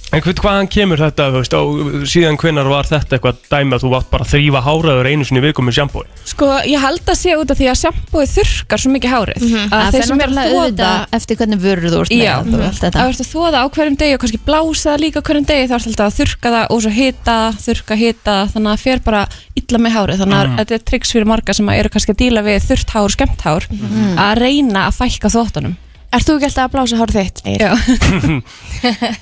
En hvaðan kemur þetta, þú veist, og síðan hvenar var þetta eitthvað dæmi að þú átt bara að þrýfa háraður einu sinni í viku með sjampói? Sko, ég held að sé út af því að sjampóið þurrkar svo mikið hárið. Mhm. að það þeir sem er að þóða auðvitað eftir hvernig vörur þú ert Já, með og allt þetta. Að verður að þóða á hverjum degi og kannski blása það líka á hverjum degi þá er alltaf að þurrka það og svo hita það, þurrka, hita það þannig að það fer bara illa með hárið. Þannig að þetta er triks fyrir marga sem eru kannski að díla við þurrt hár, skemmt hár að reyna að fækka þóttunum Ert þú ekki alltaf að blása hárið þitt? Já,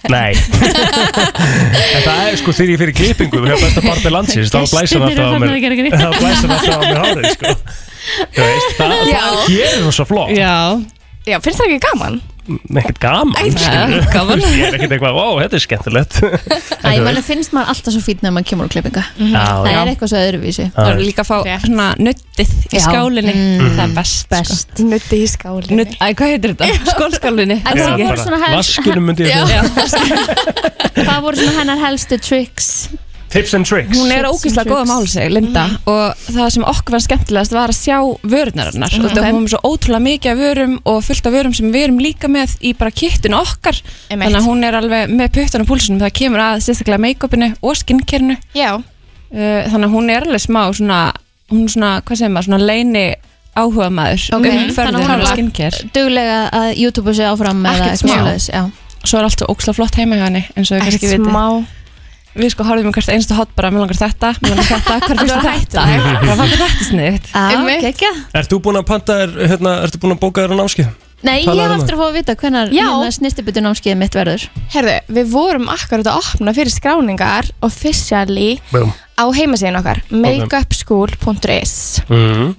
Nei En það er sko þegar ég fyrir klippingu hjá besta barbi landsins þá blæsar hann alltaf á mér þá blæsar hann alltaf á mér hárið sko veist, það, það gerir hún svo flott Já. Já, finnst það ekki gaman? Ekkert gaman. Skilurðu. gaman. Ég er ekkert eitthvað, ó, þetta er skemmtilegt. Æ, mann finnst maður alltaf svo fýtt þegar maður kemur á klippinga Já, það er eitthvað svo öðruvísi. Það er líka að fá svona nuttið í skálinni. Mm. það er best, sko. best. Nutti í skálinni. Nutt, æ, hvað heitir þetta? Skólskálinni Vaskinum myndi ég segja. það voru svona hennar helstu tricks Tips and tricks. Hún er Tips and ógeðslega góð að tricks. mála sig, Linda. Og það sem okkur var skemmtilegast var að sjá vörurnar hennar. Og það komum svo ótrúlega mikið af vörum og fullt af vörum sem við erum líka með í bara kittinu okkar. Einmitt. þannig að hún er alveg með puttan og púlsunum það kemur að sérstaklega make-upinu og skinnkernu Já, uh, þannig að hún er alveg smá svona, hún er svona, hvað segir maður, svona leini áhuga maður Ok, um þannig að hún og er- skinnker. duglega að YouTube sig áfram eða Ekkert smá. já. svo er allt svo óksla flott heima hjá henni eins og við kannski ekkert viti smá við sko horfum um hvert einstu hot bara, mér langar þetta, mér langar þetta hvað finnst þér þetta, hvað þér þetta sniðt Já, gekkja. Ert þú búin að panta þér, hérna, ertu búin að bóka þér á námskið? Nei, ég hef eftir að fá að vita Já. hérna snirtibutu námskeið mitt verður. Herðu, við vorum akkurat að opna fyrir skráningar officially Búm á heimasíðin okkar makeupschool.is mm.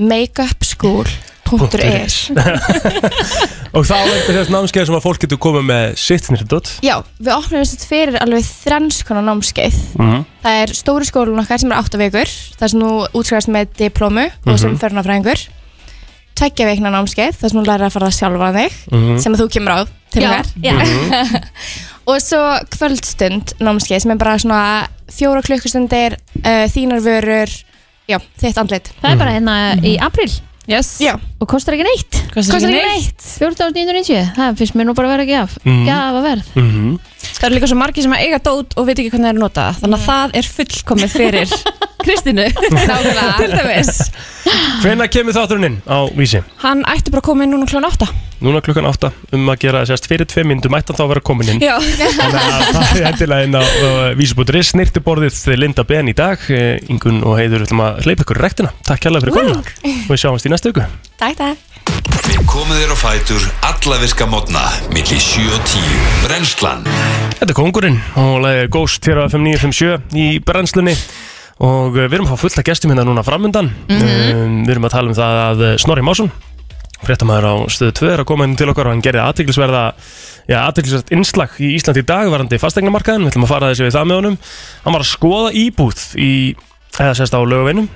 makeupschool.is Og þá er þetta þess námskeið sem að fólk getur komið með sitt snirtut Já, við opnum þess að fyrir alveg þrennskona námskeið. Mm. Það er stóri skólun okkar sem er 8 vikur Það sem nú útskrifast með diplómu og sem förnafræðingur Tveggja veikna námskeið Það sem þú lærir að fara það sjálfa þig sem að þú kemur á til Já, okkar. já. Og svo kvöldstund námskeið sem er bara svona fjóra klukkustundir uh, þínar vörur Já, þitt andlit. Það er bara hérna í april Yes Já, og kostar ekki neitt. Kostar ekki neitt? 14.990, það finnst mér nú bara að vera ekki af. Mhm. Gjafa verð. Mm. Það eru líka svo margir sem eiga dót og veit ekki hvernig það er að nota það. Þannig að það er fullkomið fyrir Kristínu. Nákvæmlega. Til dæmis. Hvenær kemur þátturinn inn á vísi? Hann ætti bara að koma inn núna klón 8 Núna klukkan 8 um að gera sérst fyrir tvei myndum ætti hann þá að vera komin inn. Já. Þannig að það er endilega inn á uh, vísibúturis snirtiborðið Linda Ben í dag. Eh, Ingun og Heiður ætlum að hleypa ykkur í rektina Takk kærlega Takk, takk. Við komum þér á fætur alla virka mótna milli 7 og 10 Brennslan. Þetta er kongurinn og leiðir Ghost hér á FM 957 í brennslunni. Og uh, við erum að fá fullt að gestum hérna núna framundan. Um, Við erum að tala um það að uh, Snorri Másson fréttamaður á stöðu 2 er að koma inn til okkar og hann gerði aðtiklisverða já, aðtiklisverð innslag í Íslandi í dag varandi fastegnamarkaðin, við ætlum að fara þessi við það með honum. Hann var að skoða íbúð í, eða sérst á lögaveinum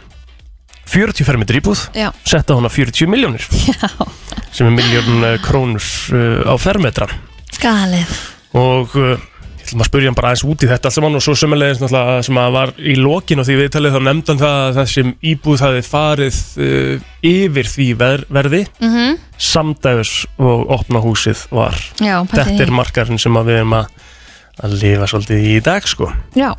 40 fermetri íbúð Já, setta hún á 40 miljónir sem er miljón uh, krónur uh, á fermetran galið. Og uh, ég ætlum að spyrja hann bara aðeins út í þetta allt saman og svo sömulegis náttúrulega sem að var í lokin og því viðtalið þá nefndi hann það að þessi íbúð hafi farið uh, yfir því ver verði. Mm samdæfis og opna húsið var. Já, pældi þetta því. er markarinn sem að við erum að, að lifa svolítið í dag sko. Já,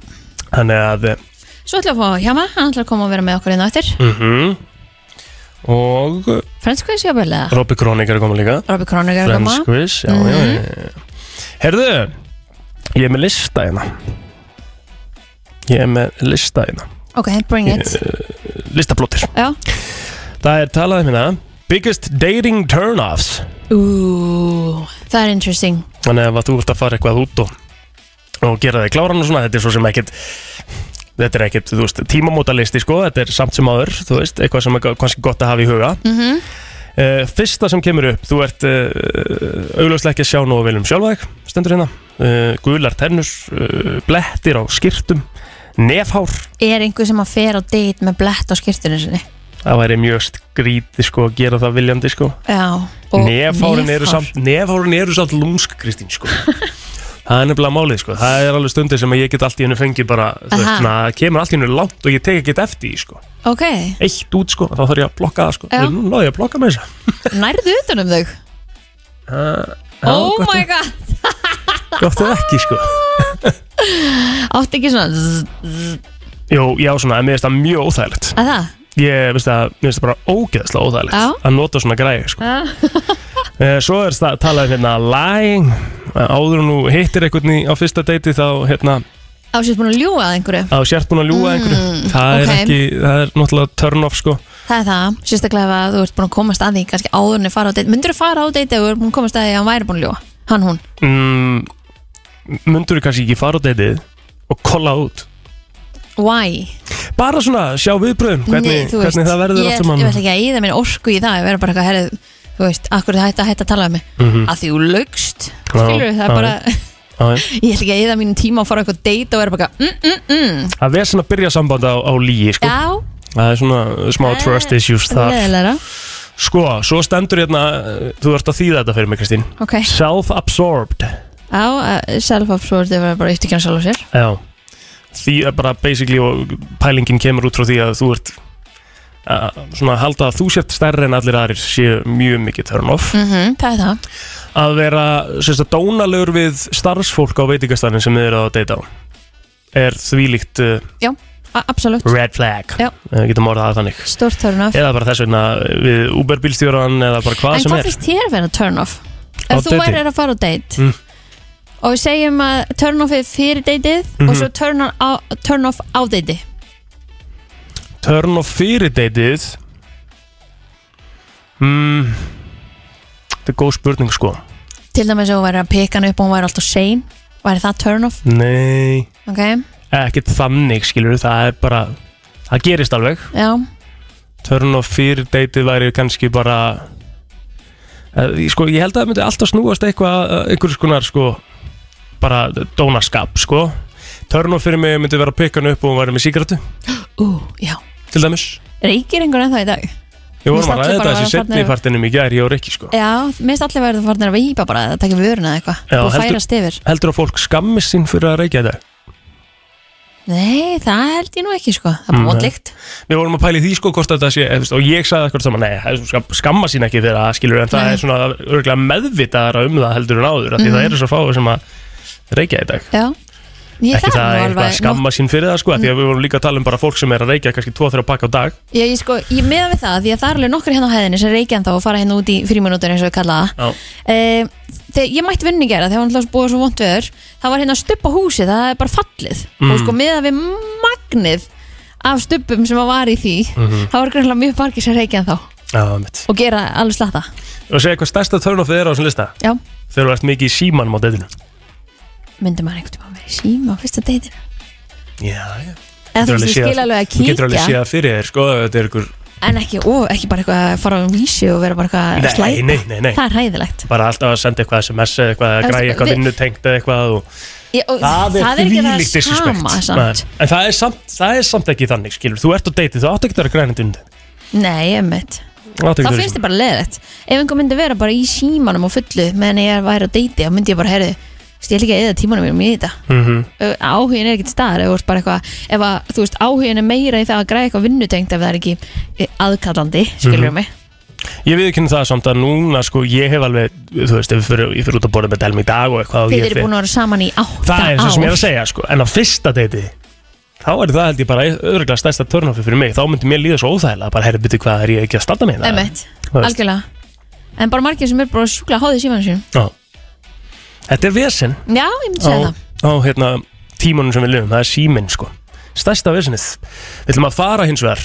þannig að uh, svo ætlum við að fá Hjama, hann ætlar að koma og vera með okkur inn á eftir. Mm og uh, Friends Quiz, já, vel eða? Robby Kronik er að koma líka. Robby Kronig er að koma. Friends quiz, já, já, já, já. Herðu, ég er með lista hérna. Ég er með lista hérna. Ok, bring it. Listaplótir Já, Það er talað um hérna Biggest dating turn-offs. Ú, það er interesting. Þannig að þú ert að fara eitthvað út og, og gera þig kláran og svona Þetta er svo sem ekkert Þetta er ekkert, þú veist, tímamótalisti sko Þetta er samt sem áður, þú veist Eitthvað sem er kannski gott að hafa í huga mm Uh, fyrsta sem kemur upp, þú ert uh, augljóslega ekki að sjá nógu vel um sjálfa þig, stendur hérna, uh, gular tennur, uh, blettir á skýrtum, nefhár, Er einhver sem að fer á date með blett á skýrtunni sinni? það væri mjög skrítið sko að gera það viljandi sko. Já Nefhárin eru nefhár. samt, nefhárin eru samt lúmsk, Kristín sko. það er nefnilega málið sko, það er alveg stundir sem ég get allt í hennu fengið bara, þú veist, Aha. svona, kemur allt í hennu langt og ég tek ekki eftir því sko. Ok, Eitt út sko, þá þarf ég að blokka það sko. Já. Nú náðu ég að blokka með þess nærðu utan um þau? að. oh my god Gott ef ekki sko. Átti ekki svona zzz, Jú, já svona, en mér finnst það mjög óþægilegt að það? Ég finnst það, mér finnst það bara ógeðslega óþægilegt Já. að nota svona græði sko. Já. Eh, Svo er það talað um hérna lying. Áður en þú hittir einhvern í á fyrsta deiti þá hérna Ásett búin að ljúga að einhverju? Að þú sért búin að ljúga Mm, einhverju. Það er ok. ekki, það er náttúrulega turn off sko. Það er það, sérstaklega ef að þú ert búin að komast að því kannski áður en að fara á date Myndur þú fara á date ef þú ert búin að komast að því að hann væri búin að ljúga? Hann, hún? Mm, Mundur þú kannski ekki fara á deitið og kolla út? Why? Bara svona sjá viðbröðum hvernig, Nei, þú hvernig það verður ég, allt saman ég vil ekki að íða minn orku í það Ég verður bara eitthvað, herrið, þú veist, akkur það hætti að hætta að tala um mig? Mhm. Að því þú laugst. Já, Skilur það er bara. Ég ætla ekki að íða mínum tíma að fara eitthvað date og vera bara mm, mm, mm. Það er svona að byrja samband á, á líi sko. Það er svona smá Það er trust issues þar. Sko, svo stendur hérna Þú ert að þýða þetta fyrir mig Kristín. Ok, Self-absorbed. Uh, self-absorbed er bara eitt ekki að sjálf á sér. Já. Því bara basically og pælingin kemur út frá því að þú ert að halda að þú sért stærri en allir aðrir séu mjög mikið turn off mm Það er það að vera sérst að dónalegur við starfsfólk á veitingastæðin sem þið eru að deyta á er þvílíkt uh, A- Absolutt, red flag Já. getum orðað það þannig stórt turn off eða bara þess vegna við Uber bílstjóran eða bara hvað En sem hvað er finnst þér að vera turn off? Á Ef þú date? værir að fara á date Mm. og við segjum að turn offið fyrir dateið Mhm. og svo turn, on, á, turn off á date turn off fyrir deytið mm, þetta er góð spurning sko. Til dæmis ef þú væri að peka hann upp og hún væri alltaf sein væri það turn off? nei. Ok, ekkert þannig skilur það er bara það gerist alveg. Já, törn og fyrir deytið væri kannski bara uh, sko, ég held að það myndi alltaf snúast eitthvað uh, einhvers konar sko bara dónaskap sko. Törn og fyrir mig myndi vera að pikka hann upp og hún væri með síkratu ú, já til dæmis Reykir einhver ennþá í dag? Við vorum að ræða þetta þessi að farnir- setni partinum í gær, ég og Rikki sko Já, minnst allir verður farnir að veipa bara að taka vöruna eða eitthvað og færast yfir Heldur að fólk skammist sín fyrir að reykja þetta? Nei, það held ég nú ekki sko Það er Nei. bara mótlikt Við vorum að pæla í því sko hvort þetta sé, og ég sagði eitthvað saman, nei, það skamma sín ekki þegar það skilur, en það Nei. er svona meðvitaðara um það heldur en áður, af því Mhm. það eru svo fáið sem að reykja í dag. Já Ég ekki það er eitthvað að skamma sín fyrir það sko, því að við vorum líka að tala um bara fólk sem er að reykja kannski 2-3 pakka á dag. Ég, ég, sko, ég meða við það, því að það er alveg nokkur hérna á hæðinni sem reykja en þá og fara hérna út í fríminútur eins og við kalla það Já. e, Þegar ég mætti vinni gera, þegar hann hljóðs búið svo vont veður það var hérna stupp á húsi, það er bara fallið Mm. og sko meða við magnið af stuppum sem að var í því en þá Já, og gera alveg slatta Og segja hvað stærsta törnofið er á þessum lista, Já, þegar þú ert mikið í símanum á deitinu. Myndi maður einhvern veginn verið síma á fyrsta deitinu? Já, já. Eða þú veist, ég skil alveg að Þú getur alveg kíkja. séð það fyrir þér, sko, ykkur, en ekki, ó, ekki bara eitthvað að fara á vísi og vera bara eitthvað að slæta nei, nei, nei. Það er hæðilegt Bara alltaf að senda eitthvað SMS eða eitthvað, að Þú græja eitthvað vinnutengt eitthvað og Ég, og það, það er sama Nei, samt. En það er samt, það er samt ekki þannig, skilur. Þú ert á deiti, þú átt ekki að vera grænandi undir Nei, emmitt Þú að vera finnst þið bara leðilegt Ef einhver myndi vera bara í símanum og fullu meðan ég væri á deiti, þá myndi ég bara herri ég ætla ekki að eða tímanum mínum í þetta. Mm -hmm. Áhugin er ekkert staðar ef eitthvað ef að, þú veist, áhugin er meira í það að græða eitthvað vinnutengt ef það er ekki eh, aðkallandi skilur Mhm. mig? Ég við ekki það samt að núna sko ég hef alveg, þú veist, ef ég fyrir út að borða með Delmi í dag og eitthvað ég eru búin að vera saman í átta Það er það sem ég er ár. að segja sko En á fyrsta deiti Þá er það held ég bara öðruglega stærsta törnofi fyrir mig. Þá myndi mér líða svo óþægilega Bara herri byrju hvað er ég ekki að starta með það algjörlega. En bara margir sem er bara sjúkla háðið símanum sín. Þetta er vesen. Já, ég myndi segja á, á hérna, tímunum sem við lifum Það er síminn sko. Stærsta vesenið Við ætlum að fara hins vegar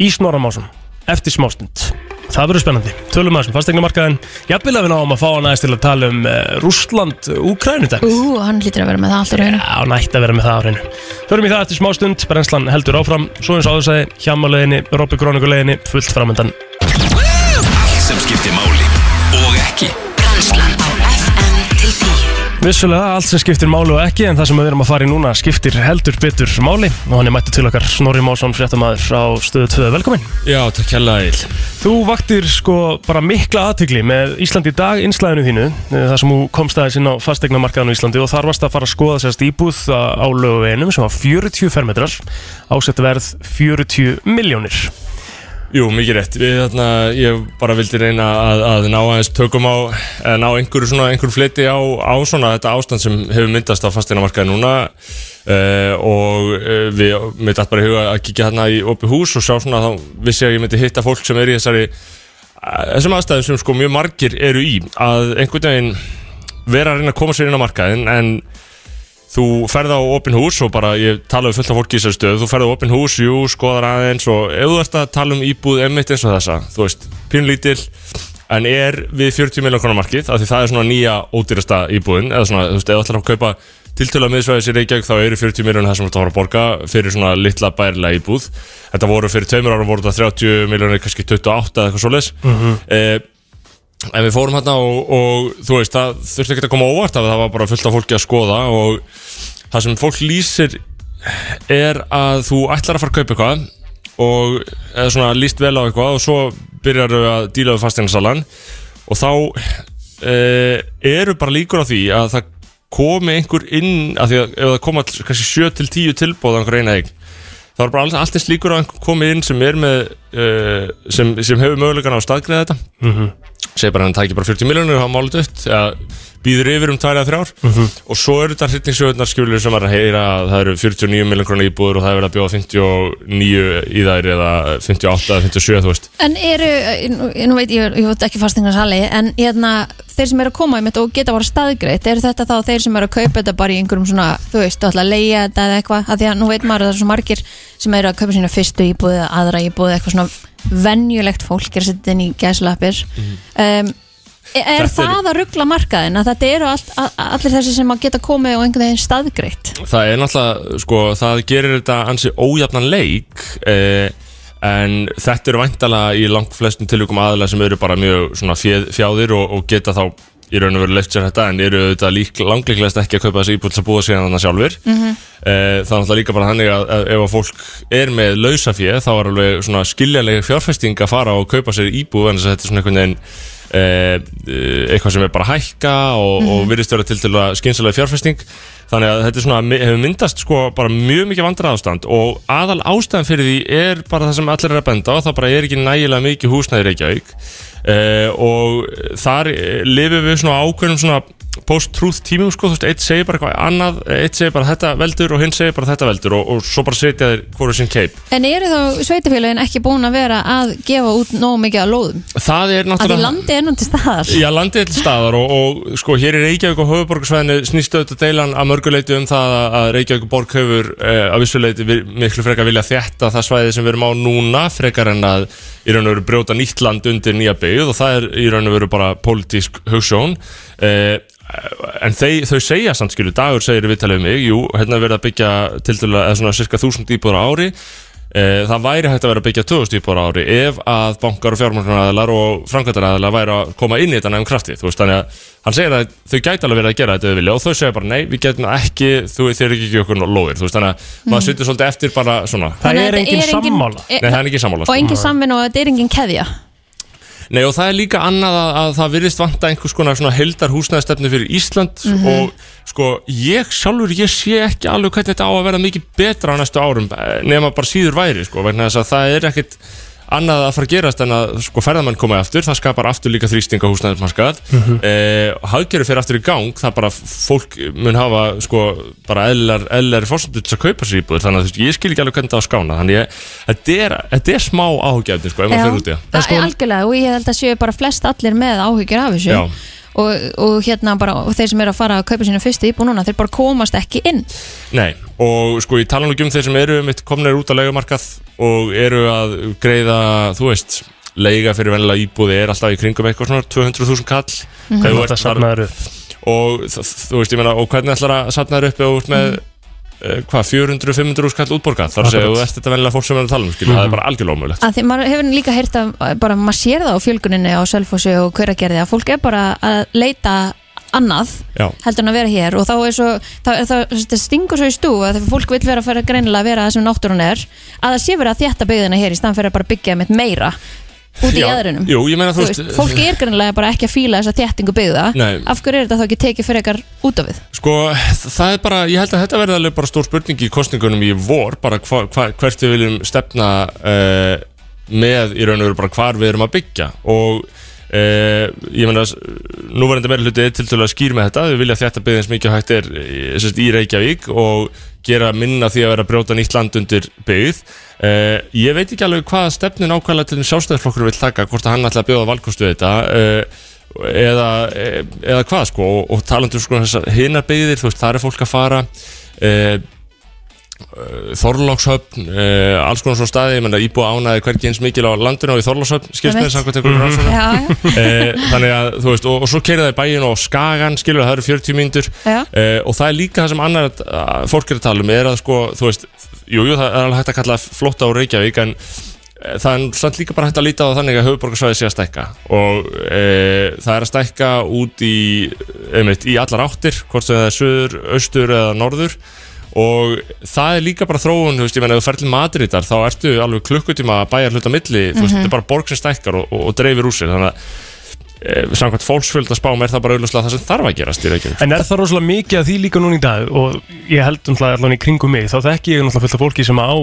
Í snoramásum Eftir smástund. Það verður spennandi. Tölum að þessum fastegnumarkaðin Jafnvel að við náum að fá hann aðeins til að tala um uh, Rússland, Úkrænudæmið það Ú, hann lítur að vera með það allt á rauninu Já, nætt að vera með það á hreinu. Förum í það eftir smá stund, brennslan heldur áfram. Svo eins og áður sagði, hjamaleiðinni, Robby Krónikuleiðinni Fullt framöndan Allt sem skiptir máli og ekki Vissulega, allt sem skiptir máli og ekki En það sem við erum að fara í núna skiptir heldur betur máli. Og hann er mættið til okkar Snorri Másson, fréttamaður á stöðu 2 Velkomin. Já, takk hella Eil Þú vaktir sko bara mikla aðtegli með Ísland í dag innslæðinu þínu eh, þar sem þú komst aðeins inn á fastegnamarkaðinu Íslandi og þar varst að fara að skoða sérst íbúð á löguveginum sem var 40 fermetrar ásett verð 40 miljónir Jú, mikið rétt. Við, þarna, Ég bara vildi reyna að, að ná aðeins tökum á eða ná einhverju svona, einhverju fleti á, á svona þetta ástand sem hefur myndast á fasteinamarkaði núna. Uh, og uh, við mitt alltaf bara huga að kíkja þarna í opið hús og sjá svona þá vissi ég að ég myndi hitta fólk sem er í þessari uh, þessum aðstæðum sem sko mjög margir eru í. Að einhvern veginn vera að reyna að koma sér inn á markaðin en þú ferð á opin hús og bara, ég tala um fullt af fólki í þessari stöð, þú ferð á opin hús, jú, skoðar aðeins og ef þú ert að tala um íbúð emitt eins og þessa, þú veist, pínlítil en er við 40 miljón konar markið af því það er svona nýja ódýrasta íbúðin eða svona, þú veist, ef þú ætlar að kaupa tiltölu að miðsvæðis í Reykjavík þá eru 40 miljón það sem þú ætlar að fara að borga fyrir svona litla bærilega íbúð. Þetta voru fyrir tveimur árum voru þetta 30 miljónir, kannski 28 eða eitthvað svoleiðis En við fórum hérna og, og þú veist, það þurfti ekki að koma óvart af það var bara fullt af fólki að skoða og það sem fólk lýsir er að þú ætlar að fara að kaupa eitthvað og eða svona líst vel á eitthvað og svo byrjar þau að díla við fastegnasalan og þá e, eru bara líkur á því að það komi einhver inn að því að ef það koma kannski 7 til 10 tilbóð á einhver eina eign þá er bara allt- allt eins líkur á einhver komið inn sem er með uh, sem, sem hefur mögulegan á að staðgreða þetta segir bara að hann tækir bara 40 miljónir og hafa málið dött eða býður yfir um 2-3 ár og svo eru þetta hrytningssjóðunar skjulur sem er að heyra að það eru 49 miljón krónar íbúður og það er verið að bjóða 59 í þær eða 58 eða 57 þú veist. En eru, nú, nú veit ég, ég veit ekki fastingarsali en hérna, þeir sem eru að koma í mitt og geta bara staðgreitt, eru þetta þá þeir sem eru að kaupa þetta bara í einhverjum svona, þú veist, að leia þetta eða eitthvað, af því að nú veit maður að það er svo margir sem eru að kaupa sína fyrstu íbúð eða aðra íbúð, eitthvað svona venjulegt fólk er að setja inn í gæslappir. Um, Er Þetta það að ruggla markaðin að þetta eru all, all, allir þessi sem að geta komið og einhvern veginn staðgreitt? Það er náttúrulega, sko, það gerir þetta ansi ójafnan leik eh, en þetta eru væntalega í langt flestum tilvíkum aðalega sem eru bara mjög svona fjöð, fjáðir og, og geta þá í raun og veru leift sér þetta en eru þetta lík, langleiklegast ekki að kaupa þessi íbúð til að búa síðan þannig sjálfur Mhm. eh, það er náttúrulega líka bara þannig að, að ef að fólk er með lausafið þá er alveg svona skiljanlega fjárfesting að fara og kaupa sér íbúð en þetta er svona einhvern veginn eh, eitthvað sem er bara hækka og, og virðist vera til til að skynsalega fjárfesting. Þannig að þetta er svona, hefur myndast sko bara mjög mikið vandræðastand og aðal ástæðan fyrir því er bara það sem allir er að benda á, það bara er ekki nægilega mikið húsnæði í Reykjavík. uh, og þar eh, lifum við svona ákveðnum svona post-truth tímum sko, þú veist, eitt segir bara eitthvað annað, eitt segir bara þetta veldur og hinn segir bara þetta veldur og, og svo bara setja þeir hvort sinn keip. En eru þá sveitafélagin ekki búin að vera að gefa út nógu mikið að lóðum? Það er Að því náttúrulega... landi er nú til staðar Já, landið er til staðar og, og sko hér í Reykjavík og höfuborgarsvæðinu snýst auðvitað deilan að mörguleiti um það að- að Reykjavík borg hefur eh, að vissuleiti vi- miklu frekar vilja þétta það svæði sem við erum á núna frekar en að í raun og veru brjóta nýtt land undir nýja byggð og það er í raun og veru bara pólitísk hugsjón eh, en þeir, þau segja samt skilu dagur segir við talið um mig, jú, hérna er verið að byggja til dæla, eða svona cirka þúsund íbúður á ári. Eh, Það væri hægt að vera að byggja 2000 íbúður á ári ef að bankar og fjármagnaræðilar og framkvæmdaræðilar væri að koma inn í þetta nefn krafti þú veist, þannig að hann segir að þau gæti alveg verið að gera þetta ef þau vilja og þau segja bara nei, við getum ekki, þú þeir eru ekki okkur lóðir, þú veist, þannig að maður sittur svolítið eftir bara svona, Það er engin sammála. E- nei það er ekki sammála Og sko. engin samvinn og þetta er engin keðja Nei og það er líka annað að, að það virðist vanta einhvers konar svona heldar húsnæðastefni fyrir Ísland og sko ég sjálfur ég sé ekki alveg hvernig þetta á að vera mikið betra á næstu árum eh, nema bara síður væri sko vegna þess að það er ekkit annað að fara að gerast en að sko ferðamenn koma aftur, það skapar aftur líka þrýsting á húsnæðismarkað mm -hmm. eh, haggerðu fyrir aftur í gang, það bara fólk mun hafa sko bara eðlar, fórsöndu til að kaupa sér íbúður þannig að þú veist, ég skil ekki alveg hvernig það á að skána þannig ég, þetta er, þetta er smá áhugjefni sko, ef maður fyrir út í það það er algjörlega og ég held að séu bara flest allir með áhyggjur af þessu Já. Og, og hérna bara og þeir sem eru að fara að kaupa sína fyrstu íbú núna þeir bara komast ekki inn. Nei, og sko ég tala nú ekki um þeir sem eru mitt komnir út á leigumarkað og eru að greiða, þú veist leiga fyrir vennilega íbúði er alltaf í kringum eitthvað svona 200.000 kall. Safnaður upp. Og þú veist, ég meina, og hvernig ætlar að safna þér upp ef þú ert með mm. Hvað, 400-500 skall útborgað? Þar að segja, Akkurat. þú ert þetta vennilega fólk sem er að tala um skilja, það er bara algjörlega ómögulegt. Að því maður hefur líka heyrt að bara maður sér það á fjölguninni á Selfossi og Kauragerði að fólk er bara að leita annað Já. heldur en að vera hér. Og þá er svo þá, þá, það stingur svo í stú að þegar fólk vil vera að fara greinilega að vera það sem náttúrun er að það sé verið að þjætta byggðina hér í stann fyrir að bara byggja með meira út í Já, jæðrinum Jú, ég meina, þú veist, fólk er greinilega bara ekki að fíla þessa þjættingu byggða. Nei. af hverju er þetta þá ekki tekið fyrir ekkar út af við? Sko, það er bara, ég held að þetta verði alveg bara stór spurning í kostningunum í vor bara hva, hva, hvert við viljum stefna uh, með í raun og veru bara hvar við erum að byggja. Og uh, ég meina, núverandi meira hluti til að skýr með þetta, við vilja þetta byggja eins mikið hægt er eh, í Reykjavík og gera minna því að vera að brjóta nýtt land undir byggð. Uh, ég veit ekki alveg hvað stefnin ákvæmlega til sjálfstæðarflokkur vil taka, hvort að hann ætla að bjóða valkostu þetta uh, eða, eða hvað sko og, og talandu sko þessar hinnar byggðir þú veist, það er fólk að fara. Uh, Þorlókshöfn uh, alls konar svona staði, ég menna íbúa ánaði hvergi eins mikil á landinu og í Þorlókshöfn skilst með samkvæmt einhverjum rannsóknum. Já, já, uh, þannig að þú veist, og, og svo keirið það í bæin og skagan, skilur það eru 40 mínútur. Já. uh, og það er líka það sem annar fólk er að tala um er að sko, þú veist jú, jú, það er alveg hægt að kalla flótta á Reykjavík en eh, það er samt líka bara hægt að líta á þannig að höfuborgarsvæði sé að stækka. Og e, það er að stækka út í, einmitt, í allar áttir hvort sem það er söður, austur eða norður og það er líka bara þróun, þú veist, ég menn ef þú fer til Madridar þá ertu alveg klukkutíma að bæja hluta milli, þú veist, þetta er bara borg sem stækkar og, og, og dreifir úr sér, þannig að e, samkvæmt fólksfjöld að spám er það bara auðvitað það sem þarf að gerast í Reykjavík. En er það rosalega mikið að því líka núna í dag? Og ég held umhlað allan í kringum mig þá þekki ég náttúrulega fullt af fólki sem á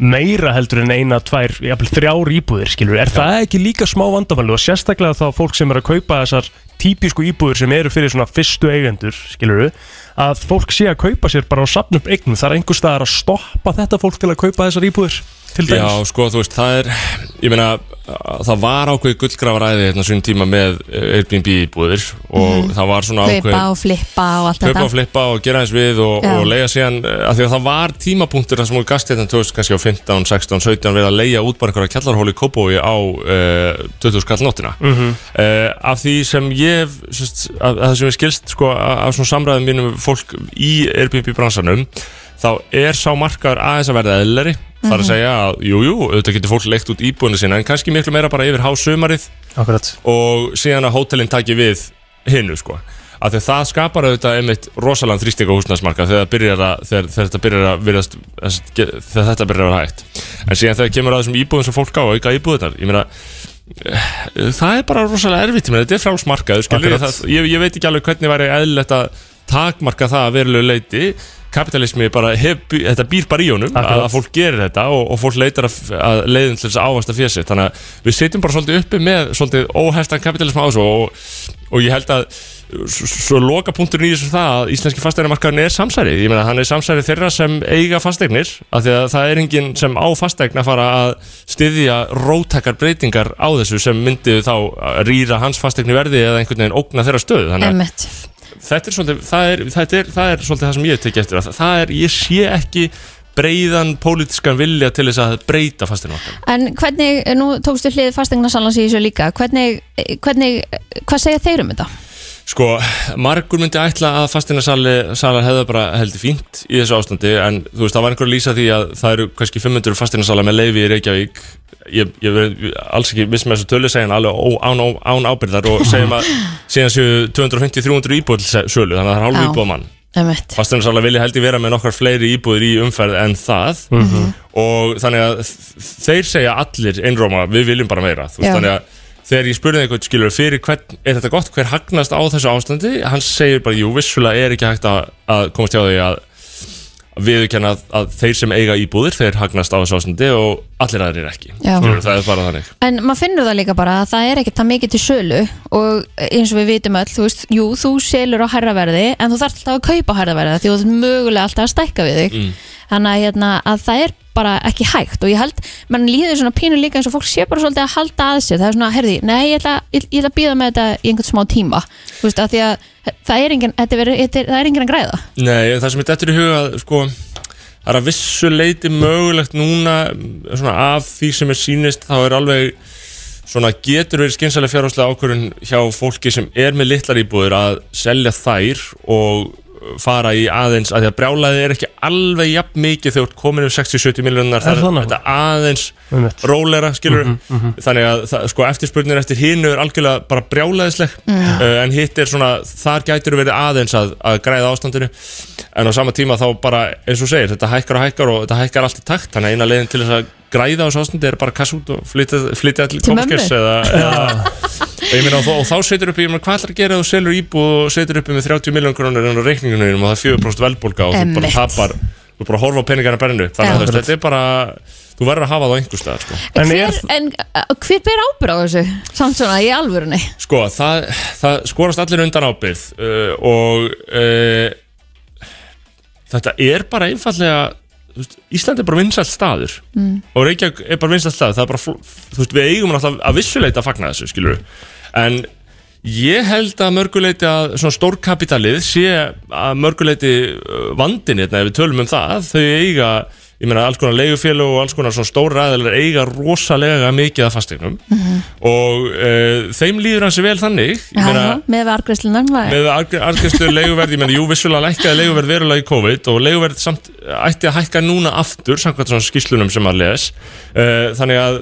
meira heldur en eina, tvær, jafnvel þrjár íbúðir skilur, er það ekki líka smá vandamælu og sérstaklega þá fólk sem er að kaupa þessar típisku íbúðir sem eru fyrir svona fyrstu eigendur, skilur að fólk sé að kaupa sér bara á safnum eignum, það er einhver staðar að stoppa þetta fólk til að kaupa þessar íbúðir til Já, dæmis sko, þú veist, það er ég meina, það var ákveðið gullgrafaræði hérna svona tíma með eh, Airbnb íbúðir og það var svona ákveðið Kaupa og flippa og allt kaupa þetta. og flippa og gera eins við og, og leia síðan, eh, af því að það var tímapunktur þar sem voru gastétan 2000 kannski á 15, 16, 17 verið að leia út bara einhverja kjallarhóli í Kópói á uh, 20 skall nóttina. Mhm. af því sem ég hef, sérst, af, af það sem ég skilst sko, af, svona samræðum mínum við fólk í Airbnb bransanum þá er sá markaður aðeins að verða eðleri þar að segja að, jú, jú, auðvitað getur fólk leikt út íbúinu sinna en kannski miklu meira bara yfir hásumarið. Akkurat. Og síðan að hótelin taki við hinnu sko. Af því að það skapar auðvitað einmitt rosalega þrýsting á húsnæðsmarka þegar, það byrjar að, þegar, þegar þetta byrjar að virðast, þegar þetta byrjar að vera hægt. En síðan þegar kemur að þessum íbúðum sem fólk á að auka íbúðunar ég meina eh, það er bara rosalega erfitt ég meina, þetta er frálsmarkað það, ég, ég veit ekki alveg hvernig væri eðlilegt að takmarka það að verulegu leiti kapitalismi bara hef, þetta býr bara í honum Akkurat. að fólk gerir þetta og, og fólk leitar að, að leiðin til þess að ávasta fjössi þannig að við sitjum bara svolítið uppi með svolítið óheftan kapitalism á þessu og, og ég held að svo loka punkturinn í þessu það að íslenski fasteignarmarkaðurinn er samsæri ég meina hann er samsæri þeirra sem eiga fasteignir af því að það er enginn sem á fasteign að fara að styðja róttakar breytingar á þessu sem myndi þá rýra hans fasteigni verði eða einhvern veginn ógna þeirra stöðu. Þannig að þetta er svolítið það er, þetta er, það er svolítið það sem ég tekja eftir að það er, ég sé ekki breiðan pólitískan vilja til þess að breyta fasteignarmarkaðinn. En hvernig, nú tókstu hlið fastegnasalans í þessu líka hvernig, hvernig, hvað segja þeir um þetta? Sko, margur myndi ætla að fasteinarsalar hefða bara heldur fínt í þessu ástandi en þú veist, það var einhver að lýsa því að það eru kannski 500 fasteinarsalar með leifi í Reykjavík. Ég, ég verð alls ekki viss með þessu tölu segja hann alveg ó, án, án, án ábyrðar og segjum að síðan séu 250-300 íbúð til sölu þannig að það er hálfu íbúð mann. Emmett Fasteinarsalar vilja heldur vera með nokkar fleiri íbúðir í umferð en það. Og þannig að þeir segja allir einróma, við viljum bara meira þú veist, þannig að þegar ég spurði eitthvað skilur fyrir hvern, er þetta gott, hver hagnast á þessu ástandi? Hann segir bara, jú, vissulega er ekki hægt að, að komast hjá því að viðurkenna að, að þeir sem eiga íbúðir þeir hagnast á þessu ástandi og allir aðrir ekki. Skilur, það er bara þannig. En maður finnur það líka bara að það er ekkert það mikið til sölu og eins og við vitum öll, þú veist, jú, þú selur á herraverði en þú þarf alltaf að kaupa herraverði því þú ert mögulega alltaf að stækka við þig. Mm. þannig að, hérna, að það er bara ekki hægt og ég held, mann líður svona pínu líka eins og fólk sé bara svolítið að halda að sér. Það er svona, herði, nei, ég ætla, ég, ég ætla að býða með þetta í einhvern smá tíma. Þú veist, að því að það er engin, þetta er, þetta er, það er engin að græða. Nei, það sem er dettur í huga sko, það er að vissu leiti mögulegt núna svona, af því sem er sýnist þá er alveg svona, getur verið skynsalega fjárháslega ákvörðun hjá fólki sem er með litlar íbúður að selja þær og fara í aðeins að því að brjálaði er ekki alveg jafn mikið þegar þú ert komin um 60-70 miljonar Er það það er aðeins rólera skilur Mhm, þannig að það, sko, eftirspurnir eftir hinu er algjörlega bara brjálaðisleg uh, en hitt er svona, þar gætur verið aðeins að, að græða ástandinu. En á sama tíma þá bara, eins og segir þetta hækkar og hækkar og þetta hækkar allt í takt þannig að eina leiðin til þess að græða á þessu ástandi er bara að kassa út og flytja, flytja til Til mömmu? komskers eða, eða meina, og, þá- og þá setur upp í, hvað ætlar að gera þú selur íbúð og setur upp í með 30 miljón krónur en á reikningunum og það er 4% velbólga og þú bara tapar þú bara horfa á peningarna brennu. Þannig að þetta er bara þú verður að hafa það á einhver stað sko. En hver, er- en uh, hver ber ábyrð á þessu? Samt svona í alvörunni. Sko, það, það skorast allir undan ábyrð uh, og uh, þetta er bara einfallega veist, Ísland er bara vinsælt staður. Mm. og Reykjavík er bara vinsælt staður. Það er bara, þú veist, við eigum náttúrulega að vissuleita að fagna þessu, skilur en ég held að mörguleiti að svona stórkapitalið sé að mörguleiti vandin hérna, ef við tölum um það, þau eiga ég meina alls konar leigufélög og alls konar svona stóra ræðilega eiga rosalega mikið af fasteignum. Og uh, þeim líður hansi vel þannig. Já, meina, með vargræslunar með argæstu leiguverð, ég menn, jú, vissulega lækkaði leiguverð verulega í COVID og leiguverð samt ætti að hækka núna aftur, samkvæmt svona skýslunum sem að les. Uh, þannig að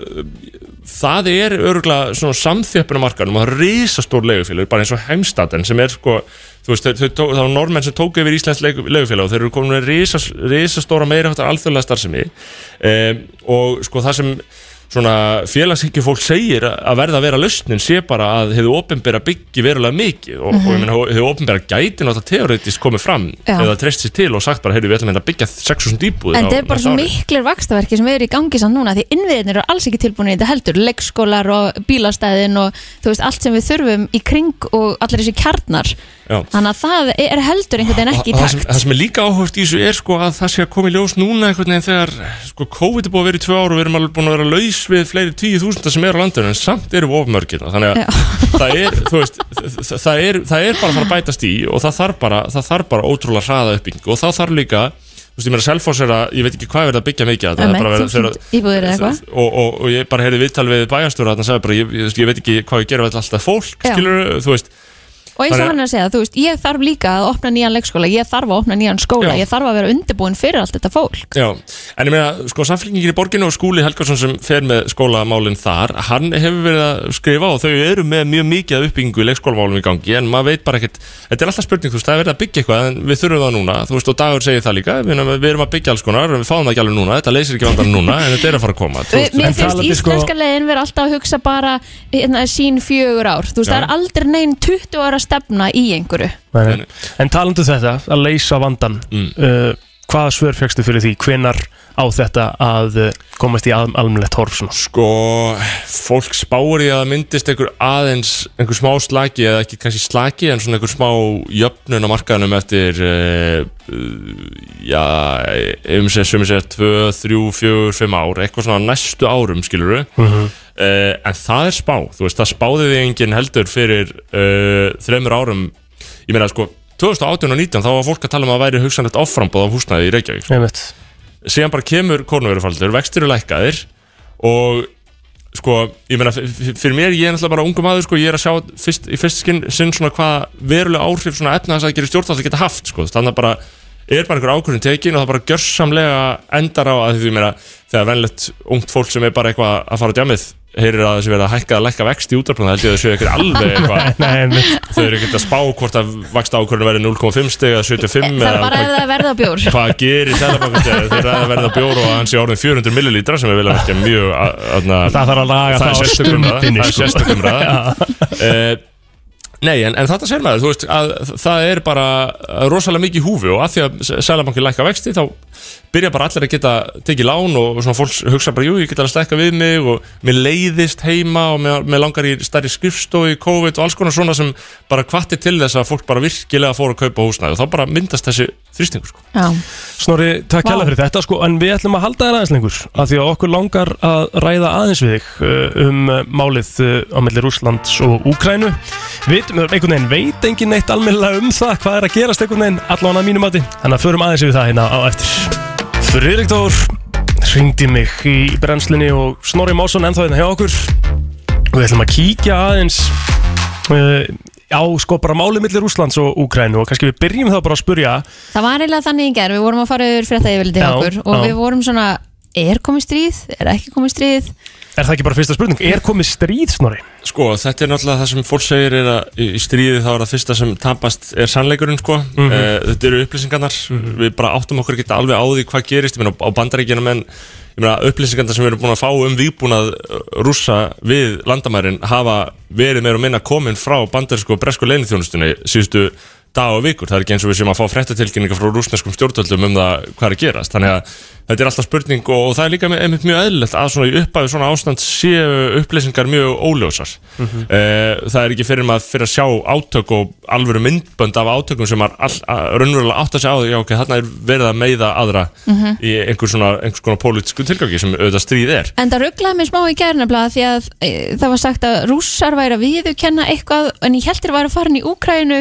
það er örgulega svona samþjöppun á markanum og það er risastór leigufélag, bara eins og heimstaten sem er sko, þú veist, þau, þau, var normenn sem tóku yfir Íslands leigu, leigufélag og þeir eru komin með risas, risastóra meira hættar alþjóðlega starfsemi um, og sko það sem svona félagshyggju fólk segir að verða að vera lausnin sé bara að hefðu ofinbera byggi verulega mikið og, og ég meina hefðu ofinbera gæti náttúrulega teoretist komið fram Já. eða treyst sér til og sagt bara heyrðu við ætlum hérna að byggja 6.000 íbúðir En þetta er bara svo ári." miklir vakstaverki sem eru í gangi samt núna því innviðinir eru alls ekki tilbúin í þetta heldur leikskólar og bílastæðin og þú veist allt sem við þurfum í kring og allir þessi kjarnar. Þannig að það er heldur einhvern veginn ekki í það takt það sem er líka áhört í þessu er sko að það sé að koma í ljós núna einhvern veginn þegar sko COVID er búið að vera í tvö ár og við erum alveg búin að vera laus við fleiri tíu þúsunda sem er á landinu en samt erum við ofmörgina þannig að það er, veist, það, það, er, það er bara að fara að bætast í og það þarf bara, það þarf bara ótrúlega hraða uppbygging og þá þarf líka Þú veist, ég meina Selfoss er að, ég veit ekki hvað er að byggja mikið að það er Einmitt, bara verið þúsund íbúðir eða eitthvað. og, og, og ég bara heyrði viðtal við þannig að sagði bara, ég, ég, ég veit ekki hvað ég við alltaf fólk, skilur, þú veist og eins og hann er að segja, þú veist, ég þarf líka að opna nýjan leikskóla, ég þarf að opna nýjan skóla Já. ég þarf að vera undirbúin fyrir allt þetta fólk. Já, en ég meina, sko, samfélkingin í borginu og skúli Helgarsson sem fer með skólamálinn þar, hann hefur verið að skrifa og þau eru með mjög mikið af uppbyggingu í leikskólamálum í gangi, en maður veit bara ekkert þetta er alltaf spurning, þú veist, það er verið að byggja eitthvað en við þurfum það núna, þú veist, og Dagur segir það líka við, erum- við erum að byggja alls konar, við fáum það ekki alveg núna þetta leysir ekki vandan núna, en þetta er að fara að koma Mér finnst sko- íslenska leiðin vera alltaf að hugsa bara hérna, sín fjögur ár, þú veist, það er aldrei neinn 20 ára stefna í einhverju Nei, nei. En talandu þetta, að leysa vandan Mm. uh, Hvaða svör fegstu fyrir því? Hvenar á þetta að uh, komast í al almennilegt horf svona? Sko, fólk spáir í að það myndist einhver aðeins, einhver smá slaki eða ekki kannski slaki en svona einhver smá jöfnun á markaðanum eftir uh, já, um sér, sem sér 2, 3, 4, 5 ár eitthvað svona á næstu árum, skilur Mhm. Uh, en það er spá, þú veist, það spáði því enginn heldur fyrir uh, þreymur árum, ég meina sko 2018 og 19 þá var fólk að tala um að væri hugsanlegt offrambóð af húsnæði í Reykjavík sko. Síðan bara kemur kórnverufaldur, vextir eru lækkaðir og sko, ég meina, fyrir mér, ég er náttúrulega bara ungu maður, sko, ég er að sjá fyrst, í fyrst skinn, sinn svona hvað verulega áhrif svona efnaðsækjari stjórnvaldi geta haft, sko, þannig að bara er bara einhver ákvörðin tekin og það bara gjörsamlega endar á að því, meina, þegar venlegt ungt fólk sem er bara eitthvað að fara á djamið heyrir að þessi verið að hækka að lækka vext í útarplunum, held ég að þessu eitthvað alveg eitthvað. Þau eru ekkert að spá hvort að vaksta ákvörðin verið 0,5 steg eða 75 Það er bara það verða bjór. Hvað gerir ræða að verða bjór og hann sé orðin 400 millilítra sem er vel að verka mjög Það þarf að laga það það á er sérstökum Nei, en, en þetta sér maður, þú veist, að það er bara rosalega mikið húfi og að því að Sælabankin lækka vexti þá byrja bara allir að geta tekið lán og svona fólk hugsa bara, jú, ég get alveg stækka við mig og mér leiðist heima og mér, mér langar í stærri skrifstofu í COVID og alls konar svona sem bara kvatti til þess að fólk bara virkilega fór að kaupa húsnæði. Og þá bara myndast þessi þrýstingur sko. Já, Snorri, takk kjalla fyrir þetta sko, en við ætlum að halda þér aðeins lengur af því að okkur langar að ræða aðeins við þig uh, um uh, málið uh, á milli Rússlands og Úkrænu Við, einhvern veginn veit engin neitt almennilega um það hvað er að gerast einhvern veginn allan að mínum mati, þannig að förum aðeins yfir það hérna á eftir. Friðrik Dór ringdi mig í brennslinni og Snorri Másson ennþá hérna hjá okkur. Og við ætlum að kíkja aðeins uh, á sko bara málið millir Rússlands og Úkrænu og kannski við byrjum þá bara að spurja það var eiginlega þannig í gerð, við vorum að fara yfir frétta yfirliti Já, okkur og já. við vorum svona er komið stríð, er ekki komið stríð Er það ekki bara fyrsta spurning? Er komið stríð, Snorri? Sko, þetta er náttúrulega það sem fólk segir er að í í stríði þá er það fyrsta sem tapast er sannleikurinn, sko. Mm þetta eru upplýsingarnar. Við bara áttum okkur ekki alveg á því hvað gerist. Ég meina, á bandaríkjana menn, upplýsingarnar sem við erum búin að fá um výbúnað rússa við landamærin hafa verið meira og minna komin frá bandarísku og bresku leinithjónustunni síðustu dag og vikur. Það er ekki eins og við séum að fá fréttatilkynninga frá rúsneskum stjórnvöldum um það hvað er að gerast. Þannig að þetta er alltaf spurning og, og það er líka með, einmitt mjög eðlilegt að svona í upphafi svona ástand séu upplýsingar mjög óljósar. Eh, það er ekki fyrir maður fyrir að sjá átök og alvöru myndbönd af átökum sem að, raunverulega átt að sjá því, já ok, þarna er verið að meiða aðra í einhver svona, einhvers konar pólitísku tilgangi sem auðvitað stríð er. En það rugglaði mig smá í gerðnafla því að e, það var sagt að rússar væri að viðurkenna eitthvað en ég heldur að væri að fara inn í Úkrænu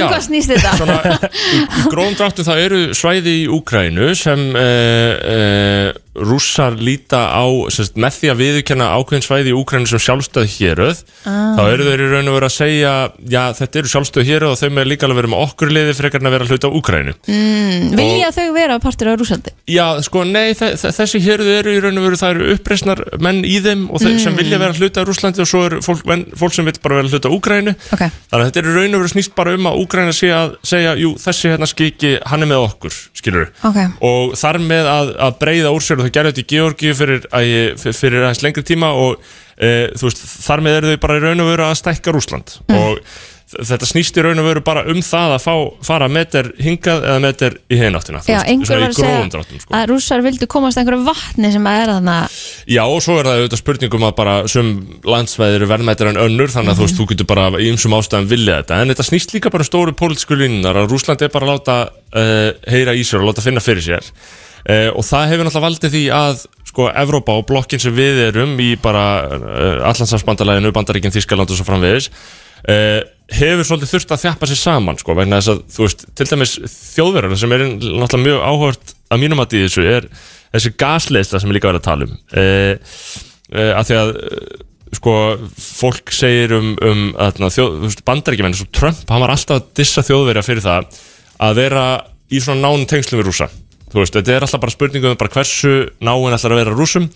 um hvað snýst þetta? Svona, í, dráttu það eru svæði í Úkrænu sem uh, uh, rússar líta á sérst, með því að viðurkenna ákveðin svæði í Úkrænu sem sjálfstöð héröð Ah. þá eru þeir í raun og veru að segja já þetta eru sjálfstöð héröð og þau með líka alveg verið með okkur liði frekar en að vera hluta á Úkrænu Vilja þau vera partur á Rússaldi? Já, sko, nei, þe þe þessi hérðu eru í raun og veru, það eru uppreisnar menn í þeim og þeir sem vilja vera hluta á Rúslandi og svo eru fólk, menn, fólk sem vil bara vera hluta á Úkrænu Ok, Þannig að þetta er í raun og veru snýst bara um að Úgræna sé að segja, jú, þessi hérna skiki, hann er með okkur, skilur ok. Og þar með að, að breyða úr sér og þau gerðu þetta í Georgíu fyrir, fyrir, aðeins lengri tíma og e, veist, þar með eru þau bara í raun og veru að stækka Rúsland og þetta snýst í raun og veru bara um það að fá, fara meter hingað eða meter í hináttina Já, einhver var að segja sko. að rússar vildu komast að einhverju vatni sem að er þarna. Já, og svo er það auðvitað spurningum að bara sum landsvæðir eru verðmættir en önnur þannig að þú veist, þú getur bara í ymsum ástæðum vilja þetta. En þetta snýst líka bara um stóru pólitísku línunar að Rúsland er bara að láta uh, heyra í sér og láta finna fyrir sér. Uh, og það hefur náttúrulega valdið því að sko, Evrópa og blokkin sem við erum í bara uh, Allandsafsbandalæðinu, Bandaríkinn, Þískaland og svo framvegis uh, hefur svolítið þurft að þjappa sér saman sko, vegna þess að, þú veist, til dæmis þjóðverðar sem er náttúrulega mjög áhört að mínum að í þessu er þessi gasleisla sem er líka verið að tala um. Uh, uh, að því að uh, sko, fólk segir um, um að bandaríkjumenn, svo Trump, hann var alltaf að dissa þjóðverja fyrir það að vera í svona nánum tengslum við rúsa þú veist, þetta er alltaf bara spurningum bara hversu náinn ætlar að vera rúsum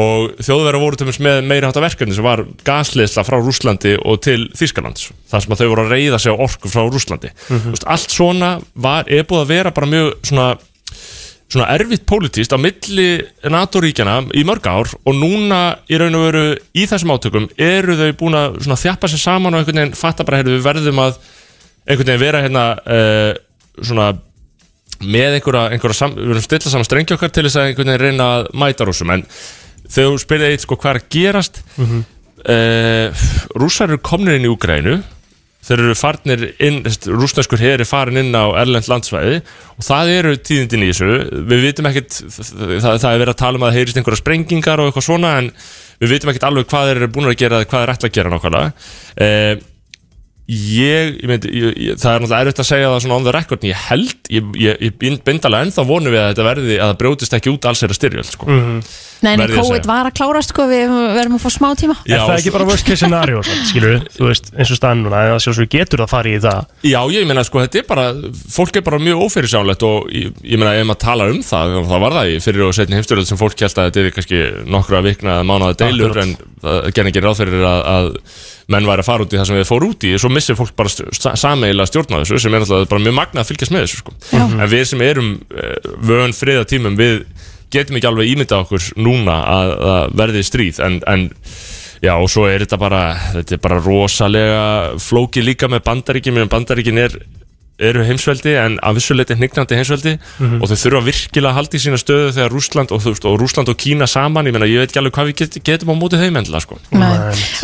og þjóðverða voru til dæmis með meiri hátta verkefni sem var gasleisla frá Rúslandi og til Þýskalands þar sem að þau voru að reyða sig á orku frá Rúslandi mm veist, allt svona var, er búið að vera bara mjög svona svona erfitt pólitíst á milli NATO-ríkjana í mörg ár og núna í raun og veru í þessum átökum eru þau búin að þjappa sér saman og einhvern veginn fatta bara, heyrðu, við verðum að einhvern veginn vera hérna uh, svona með einhverja, einhverja sam, við erum stilla saman strengi okkar til þess að einhvern veginn reyna að mæta rúsum en þegar þú spyrir eitt sko hvað er að gerast? Mm -hmm. uh, rúsar eru komnir inn í Úgrænu þeir eru farnir inn, rúsneskur er farin inn á Erlend landsvæði og það eru tíðindin í þessu. Við vitum ekkert, það, það er verið að tala um að heyrist einhverja sprengingar og eitthvað svona en við vitum ekkert alveg hvað þeir eru búin að gera hvað þeir ætla að gera nákvæmlega. Uh, Ég, ég myndi, ég, ég, það er náttúrulega erfitt að segja það svona on the record en ég held, ég bind alveg ennþá vonum við að þetta verði að það brjótist ekki út alls er að styrjöld sko. mm -hmm. Nei, en ég að COVID var að klárast sko, við verðum að fá smá tíma. Er það ekki bara worst case scenario, skilur við, þú veist, eins og staðan núna, það sjálfsögur getur það að fara í það. Já, ég meina sko, þetta er bara, fólk er bara mjög ófyrirsjánlegt og ég, ég meina ef maður talar um það, þá var það í fyrir og setni heimstyrjöld sem fólk held að þetta er kannski nokkra vikna eða mánuða deilur en það gerði ekki ráð fyrir að, að menn væri að fara út í það sem við fór út í svo missir fólk bara sameila stjórna þessu sem er náttúrulega bara mjög magnað að fylgjast með þessu sko. en við sem erum uh, vön friða tímum við getum ekki alveg ímyndað okkur núna að, að verði stríð en, en já og svo er þetta bara þetta er bara rosalega flóki líka með bandaríkin meðan bandaríkin er eru heimsveldi en af vissuleiti hnignandi heimsveldi og þau þurfa virkilega að halda í sína stöðu þegar Rúsland og, og Rúsland og Kína saman ég, meina, ég veit ekki alveg hvað við get, getum á móti þeim endla sko. Nei.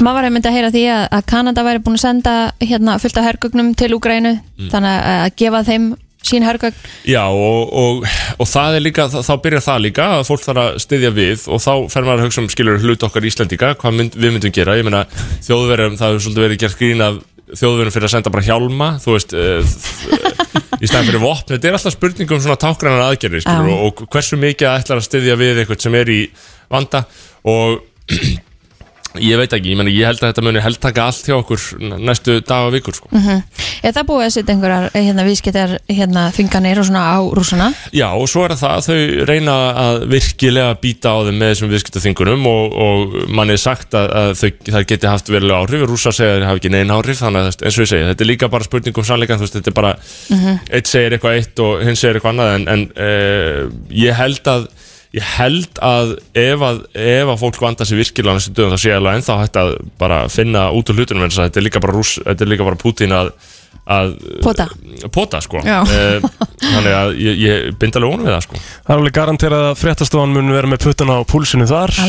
maður var einmitt að heyra því að, að Kanada væri búin að senda hérna, fullt af hergögnum til Úgrænu Mm. þannig að, að gefa þeim sín hergögn Já og, og, og það er líka, þá, þá byrjar það líka að fólk þarf að styðja við og þá fer maður að hugsa um skilur hlut okkar Íslendinga, hvað mynd, við myndum gera, ég meina þjóðverðum, það hefur svolítið verið gert grín af þjóðverðum fyrir að senda bara hjálma, þú veist, uh, í stæðan fyrir vopn, þetta er alltaf spurning um svona skilur Já. og, og hversu mikið ætlar að styðja við eitthvað sem er í vanda og ég veit ekki, ég, meni, ég held að þetta muni held taka allt hjá okkur næstu dag og vikur sko. Er það búið að setja einhverjar hérna, viðskiptar hérna, þinganir og svona á rúsana? Já, og svo er það að þau reyna að virkilega býta á þeim með þessum viðskiptaþingunum og, og mann er sagt að, að þau, það geti haft verulega áhrif rúsa segja að þeir hafa ekki neina áhrif þannig að eins og ég segi, þetta er líka bara spurning um sannleikan þetta er bara, eitt segir eitthvað eitt og hinn segir eitthvað annað en, en uh, ég held að ég held að ef að, ef að fólk vanda sér virkilega á þessu dögum þá sé ég alveg ennþá hægt að bara finna út úr hlutunum en þetta er líka bara, rúss, þetta er líka bara Putin að, að Pota. pota sko. Já. Eh, þannig að ég, ég bind alveg vonum við það sko. Það er alveg garanterað að fréttastofan mun vera með puttana á púlsinu þar. Já,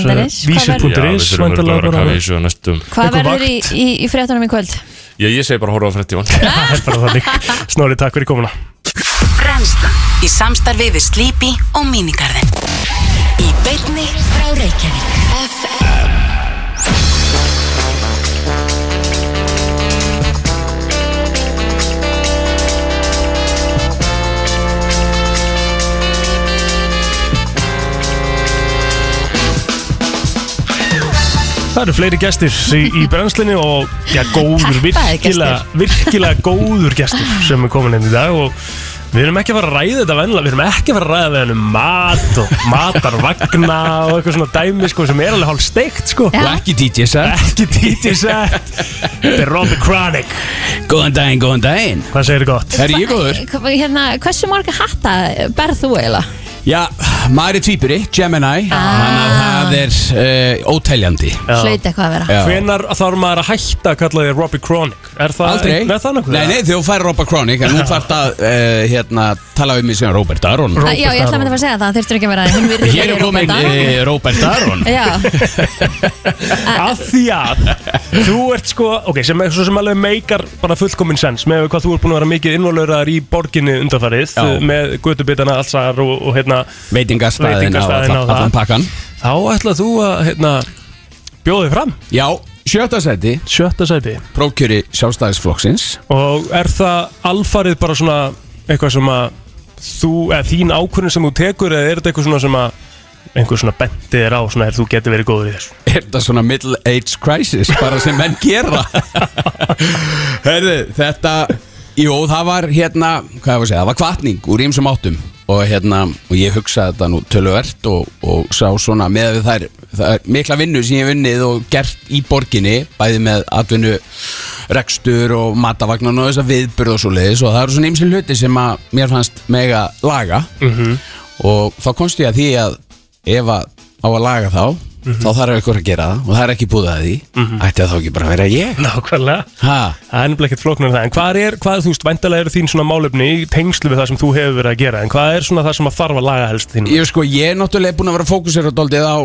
Vísir.is Hvað Einhver verður í, í, í fréttunum í kvöld? Ég, ég segi bara horfa á bara þannig. Snorri, takk fyrir komuna. Brennslan í samstarfi við Sleepy og Minigarðin Í beinni frá Reykjavík. FM Það eru fleiri gestir í, í brennslinni og já, góður, virkilega, virkilega góður gestur sem er komin inn í dag og við erum ekki að fara að ræða þetta vennilega, við erum ekki að fara að ræða við hann um mat og matarvagna og eitthvað svona dæmi sko sem er alveg hálf steikt sko. Og ekki DJ set Ekki DJ set, þetta er Robbie Chronic, Góðan daginn, góðan daginn hvað segir þið gott? Er ég góður? Hérna, hversu marga hatta berð þú eiginlega? Já, maður er tvíburi, Gemini. Þannig að það er uh, óteljandi. Hlaut eitthvað að vera. Já. Hvenar þarf maður að hætta að kalla þig Robbie Chronic? Er það Aldrei. Nei, það nokkuð? Nei, þú færir Robert Chronic En nú þarf að uh, hérna, tala við mig sem Robert Aron. Æ, Já, ég ætla að mynda að segja það, þurftur ekki að vera hinn virðulegi Hér er komin Róbert Aron. uh, Robert Aron. Já, Af því að þú ert sko, ok, sem er svo sem alveg meikar bara fullkomin sens með hvað þú ert búin að vera mikið innvolöðar í borginni undanfarið Já. með gödubitana allsar og, og hérna Veitingastæðin á allan, það. allan pakkan þá ætlað þú að hérna bjóðið fram, Já, sjötta sjötta sæti. Prókjöri sjálfstæðisflokksins. Og er það alfarið bara svona eitthvað sem að þú, eða þín ákvörðin sem þú tekur eða er þetta eitthvað svona sem að einhver svona bendið er á svona er þú getur verið góður í þessu? Er þetta svona middle age crisis Bara sem menn gera? Herðu, þetta Jú, það var hérna Hvað var að segja, það var kvartning úr ímsum áttum Og hérna, og ég hugsaði þetta nú töluvert og, og sá svona með þær, þær mikla vinnu sem ég hef unnið og gert í borginni Bæði með atvinnu rekstur og matavagnan og þess að viðburð og svo leiðis Og það eru svona ímsum hluti sem að mér fannst mega laga. Og þá komst ég að því að ef að á að laga þá þá þarf eitthvað að gera það og það er ekki búið að því. Ætti það þá ekki bara að vera ég? Nákvæmlega. Ha, Það er nefnilega ekkert flóknar en það. En hvað er, hvað, þú veist, væntalega eru þín svona málefni í tengslu við það sem þú hefur verið að gera En hvað er svona það sem að þarf að laga helst þín? ég sko, ég er náttúrulega búin að vera fókusera daldið á,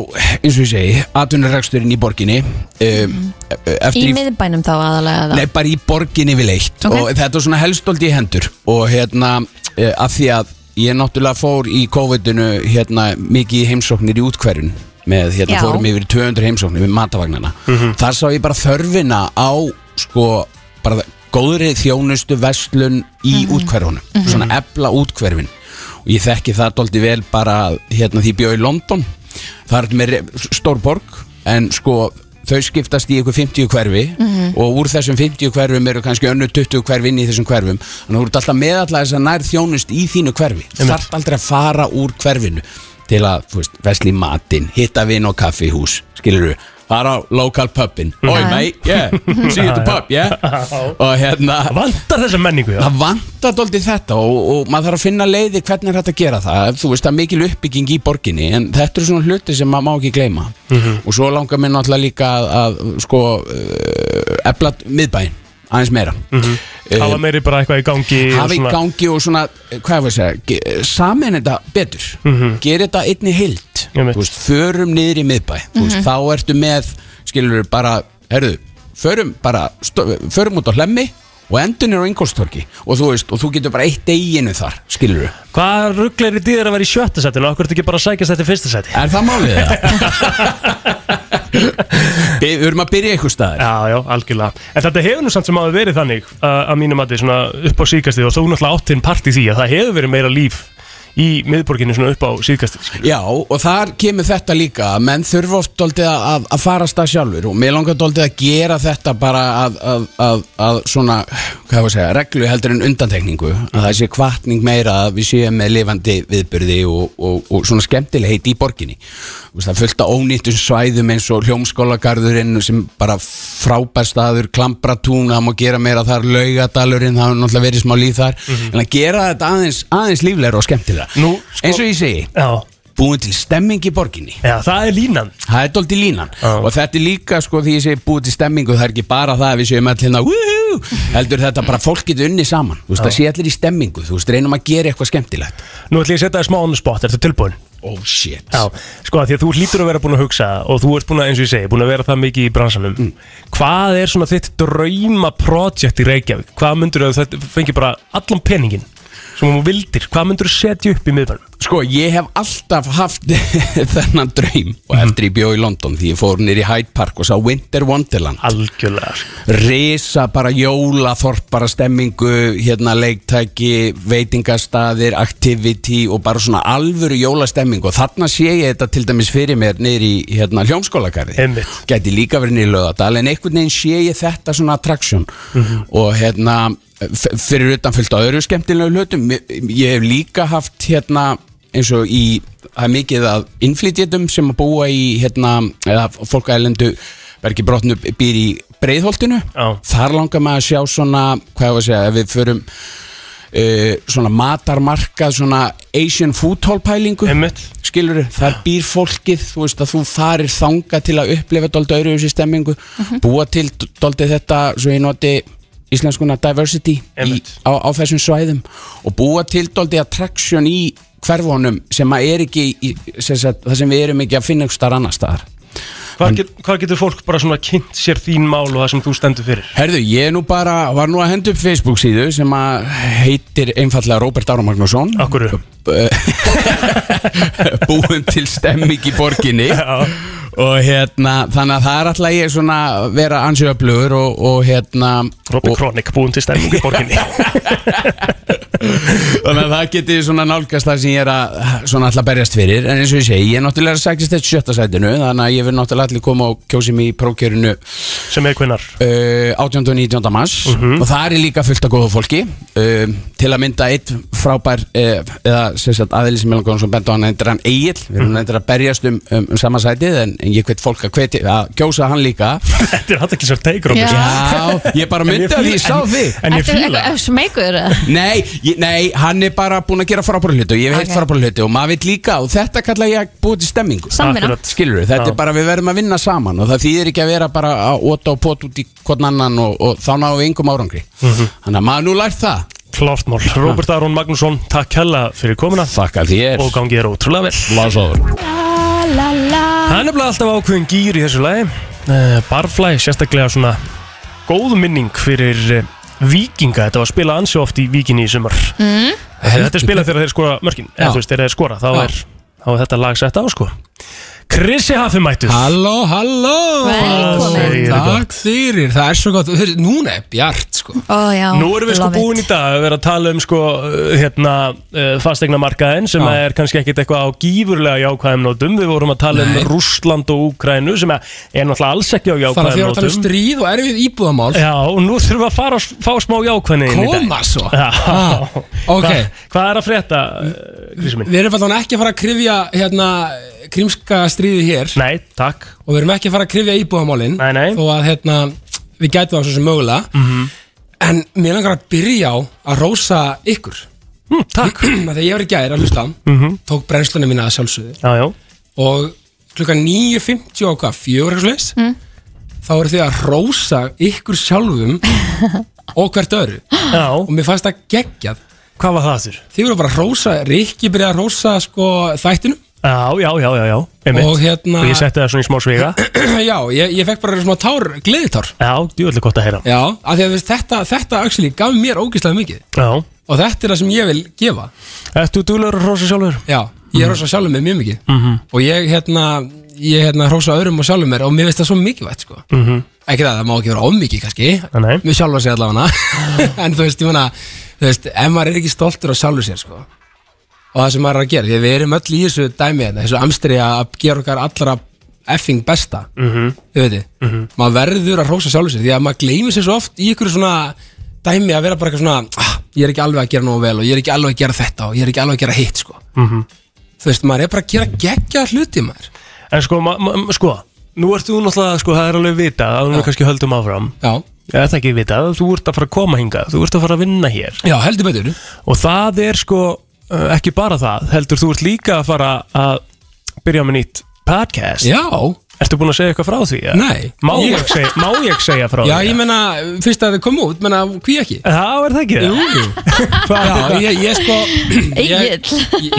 eins og ég segi atvinnureksturinn í borginni um, í eftir í, miðbænum þá aðalega nei, bara í borginni við leitt. Ok. og þetta er svona helst daldið í hendur. Og hérna, uh, af því að ég náttúrulega fór í COVID-unu hérna mikið í heimsóknir í útkverjun með, hérna, Já. fórum yfir í 200 heimsóknir með matavagnana. Þar sá ég bara þörfina á sko, bara góðri þjónustu vestlun í útkverfunum svona ebla útkverfin og ég þekki það dóldi vel bara hérna því ég bjó í London. Það er með stór borg en sko þau skiptast í eitthvað 50 hverfi og úr þessum 50 hverfum eru kannski önnu 20 hverfi inn í þessum hverfum. Þannig að þú ert alltaf meðallega þess að nær þjónust í þínu hverfi. Þú þarft aldrei að fara úr hverfinu til að, þú veist, vesli matinn hitta vinn og kaffihús, skilur þú fara á local pubin. Oi mate, yeah, see you at the pub, yeah. Og hérna Það vantar þessa menningu, já. Það vantar doldið þetta og, og maður þarf að finna leiði hvernig er þetta að gera það. Þú veist það er mikil uppbygging í borginni en þetta eru svona hluti sem maður má ekki gleyma. Og svo langar mér náttúrulega líka að, að sko uh, ebla miðbæinn aðeins meira. Mm Hafa meiri bara eitthvað í gangi og hafa í gangi og svona hvað var að segja, samin þetta betur. Gera þetta einni þú veist, förum niður í miðbæ. Þú veist, þá ertu með, skilur bara herðu, förum bara förum út á hlemmi og endun er á Ingolstorki og þú veist, og þú getur bara eitt eiginu þar, skilur Hvað rugglir í dýðir að vera í sjötta setinu? Akkur ertu ekki bara að sækjast þetta í fyrsta seti? er það málið það? Við erum að byrja eitthvað staðar. Já, já, algjörlega. En þetta hefur nú samt sem áður verið þannig uh, að mínum að svona upp á síðkastið og þú náttúrulega átt þinn part í því að það hefur verið meira líf í miðborginni svona upp á síðkastið skilur. Já, og þar kemur þetta líka að menn þurfa oft að, að að stað sjálfur og mér langar doldið að gera þetta bara að, að, að, að svona, hvað ég að segja, reglu heldur en undantekningu að það sé kvartning meira að við séum með lifandi viðbyrði og, og, og svona skemmtilegheit í borginni. Það af ónýttum svæðum eins og hljómskólagarðurinn sem bara frábær staður, klampratún það má gera meira þar, laugadalurinn það er náttúrulega verið smá líf þar. En að gera þetta aðeins, aðeins líflegra og skemmtilega Nú, sko- eins og ég segi Já, búin til stemming í borginni. Já, það er línan. Það er doldið línan. Já. og þetta er líka sko því ég segi búin til stemmingu það er ekki bara það að við séum allir hérna "Woohoo!" heldur þetta bara fólk getur unni saman. Þú veist það sé allir í stemmingu. Þú veist reynum að gera eitthvað skemmtilegt. Nú ætlum ég að setja það smá on the spot, ertu tilbúin? oh shit. Já, sko að því að þú hlýtur að vera búin að hugsa og þú ert búin að, eins og ég segi, búin að vera það mikið í bransanum. Mm. Hvað er svona þitt drauma project í Reykjavík? Hvað myndur þú, þetta fengir bara allan peningin sem þú vildir, hvað myndur þú setja upp í miðbænum? Sko, ég hef alltaf haft þennan draum og eftir ég bjó í London því ég fór nýr í Hyde Park og sá Winter Wonderland. Algjörlega Risa bara jólaþorp bara stemmingu, hérna leiktæki veitingastaðir, activity og bara svona alvöru jólastemmingu. Og þarna sé ég þetta til dæmis fyrir mér í hérna hljómskólagarði Einmitt. gæti líka verið í lögadal en einhvern veginn sé ég þetta svona attraction. Og hérna fyrir utan fullt á öðru skemmtilegu hlutum ég hef líka haft hérna eins og í, það er mikið af innflytjetum sem að búa í hérna, eða fólkælendu verki brotnu býr í breiðholtinu. Já. þar langar maður að sjá svona hvað ég var að segja, ef við förum uh, svona matarmarkað svona Asian food hall pælingu. Skilur þar býr fólkið þú veist að þú farir þanga til að upplifa dóldi öðru þessi stemmingu búa til dóldi þetta svo ég noti íslenskuna diversity í, á, á þessum svæðum og búa til dóldi attraction í hverfunum sem að er ekki í, sem sagt, það sem við erum ekki að finna ykkur starf annar staðar. Hvað, get, hvað getur fólk bara svona kynnt sér þín mál og það sem þú stendur fyrir? Herðu, ég nú bara, var nú að henda upp Facebook síðu sem að heitir einfallega Róbert Ára Magnússon. Akkur Búin til stemming í borginni. Já. Og hérna, þannig að það er alltaf ég svona vera ansjöflugur og, og hérna og, Kronik búin til stemming í borginni Þannig að það geti svona nálgast það sem ég er að svona alltaf berjast fyrir En eins og ég segi, ég er náttúrulega sækist þetta sjötta sætinu Þannig að ég vil náttúrulega allir koma og kjósi mig í prókjörinu sem er kvinnar uh, 18. og 19. mars Mhm. og það er líka fullt af góða fólki uh, til að mynda eitt frábær uh, eða sem sagt aðeins sem Milan Góðansson bent á hann endur hann Egil við erum endur að berjast um, um, um sama sætið en, en ég hvet fólk að, hveti, að kjósa hann líka Þetta er hægt ekki sér teikur Já. Já, ég bara myndi að því ég sá þig En ég Ertu fíla eitthvað smeykur? eða? Nei, ég, nei, hann er bara búin að gera frábæra hluti og ég hef heilt Ok. frábæra hluti og maður veit líka og þetta kalla ég að búið til stemmingu. Samvinna. Skilur við, þetta Já. er bara við verðum að vinna saman og það þýðir ekki að vera bara að óta og pot út í hvern annan og, og þá náum við yngum árangri. Þannig að maður nú lært það. Klárt mál. Róbert Aron Magnússon, takk hella fyrir komuna. Þakka þér. Og gangið er ótrúlega vel. Lásaður Það er nefnilega alltaf ákveðin gýr í þessu lagi. Uh, Barfly, sérstaklega svona góð minning fyrir Víkinga, þetta var spilað ansi oft í Víkinni í sumar. Mm. Þetta er spilað þegar þeir skora mörkin. Eða þú veist, þegar þeir skora, þá er, þá er þetta lag sett á sko Krissi Haffi mættur Halló, halló Velkomin. Takk fyrir, það er svo gott Hörru, Núna er bjart sko Ó já, Nú erum við sko love it. búin í dag að vera að tala um sko uh, hérna uh, fastegna markaðin sem Já. er kannski ekkit eitthvað á gífurlega jákvæðum nótum Við vorum að tala Nei. um Rússland og Úkrænu sem er er náttúrulega alls ekki á Þannig að jákvæðum þið voru að tala um nótum stríð og erfið íbúðamál Já, og nú þurfum við að fara að fá smá jákvæðni inn í dag Koma svo Já, Ah, ok. Hva, Hvað er að frétta, uh, Grísi minn? Við erum alltaf ekki að fara að krifja hérna, krímska stríði hér. Nei, takk. Og við erum ekki að fara að krifja íbúðamálin Nei, nei. þó að hérna, við gætum það svo sem mögulega. Mhm. en mér langar að byrja á að rósa ykkur. Hm, Takk. Þegar ég var í gær að hlusta Mhm. tók brennslunni mína að sjálfsögðu. Já, já. Og klukkan 9.50 og hvað, fjögur eitthvað slags Mm. þá eru þið að rósa ykkur sjálfum og hvert öðru. Já, og mér fannst það geggjað. Hvað var það þurr? þið voru bara að rósa, Rikki byrjaði að rósa sko þættinu Já, já, já, já, já einmitt. Og hérna- ég setti það svona í smá sviga. Já, ég, ég fekk bara smá tár, gleðitár Já, djúvöldi gott að heyra. Já, af því að þú veist, þetta, þetta actually gaf mér ógeðslega mikið. Já. Og þetta er það sem ég vil gefa. Ertu dúlegur að rosa sjálfur? já, ég rósa sjálfum mér mjög mikið. Mhm. og ég hérna, ég hérna rósa öðrum og sjálfum mér og mér finnst það svo mikilvægt sko. Mhm. Ekki það, það má ekki vera ofmikið kannski Nei. með sjálfa sig allavega. En þú veist, ég meina, þú veist, ef maður er ekki stoltur á sjálfu sér sko og það sem maður er að gera, því við erum öll í þessu dæmi hérna, þessu amstri að gera okkar allra effing besta. Mhm. Þið veitir, maður verður að rósa sjálfu sér því að maður gleymir sér svo oft í ykkur svona dæmi að vera bara eitthvað svona ah, ég er ekki alveg að gera nógu vel og ég er ekki alveg að gera þetta og ég er ekki alveg að gera hitt sko. Mhm. þú veist, maður er bara að gera geggja hluti maður. En sko, ma, ma, sko Nú ert þú náttúrulega, sko, það er alveg vitað að við kannski höldum áfram. Já, Ég ætla ekki vitað, þú ert að fara að koma hingað Þú ert að fara að vinna hér. Já, heldur betur. Og það er sko, ekki bara það Heldur þú ert líka að fara að byrja með nýtt podcast já, Ertu búin að segja eitthvað frá því? eða? Nei. Má Ég- ég, segja, má ég segja frá já, því? ég menna fyrst að þið kom út, menna, hví ekki Það er það ekki Jú, það? jú. Já, er ég, ég sko ég, ég,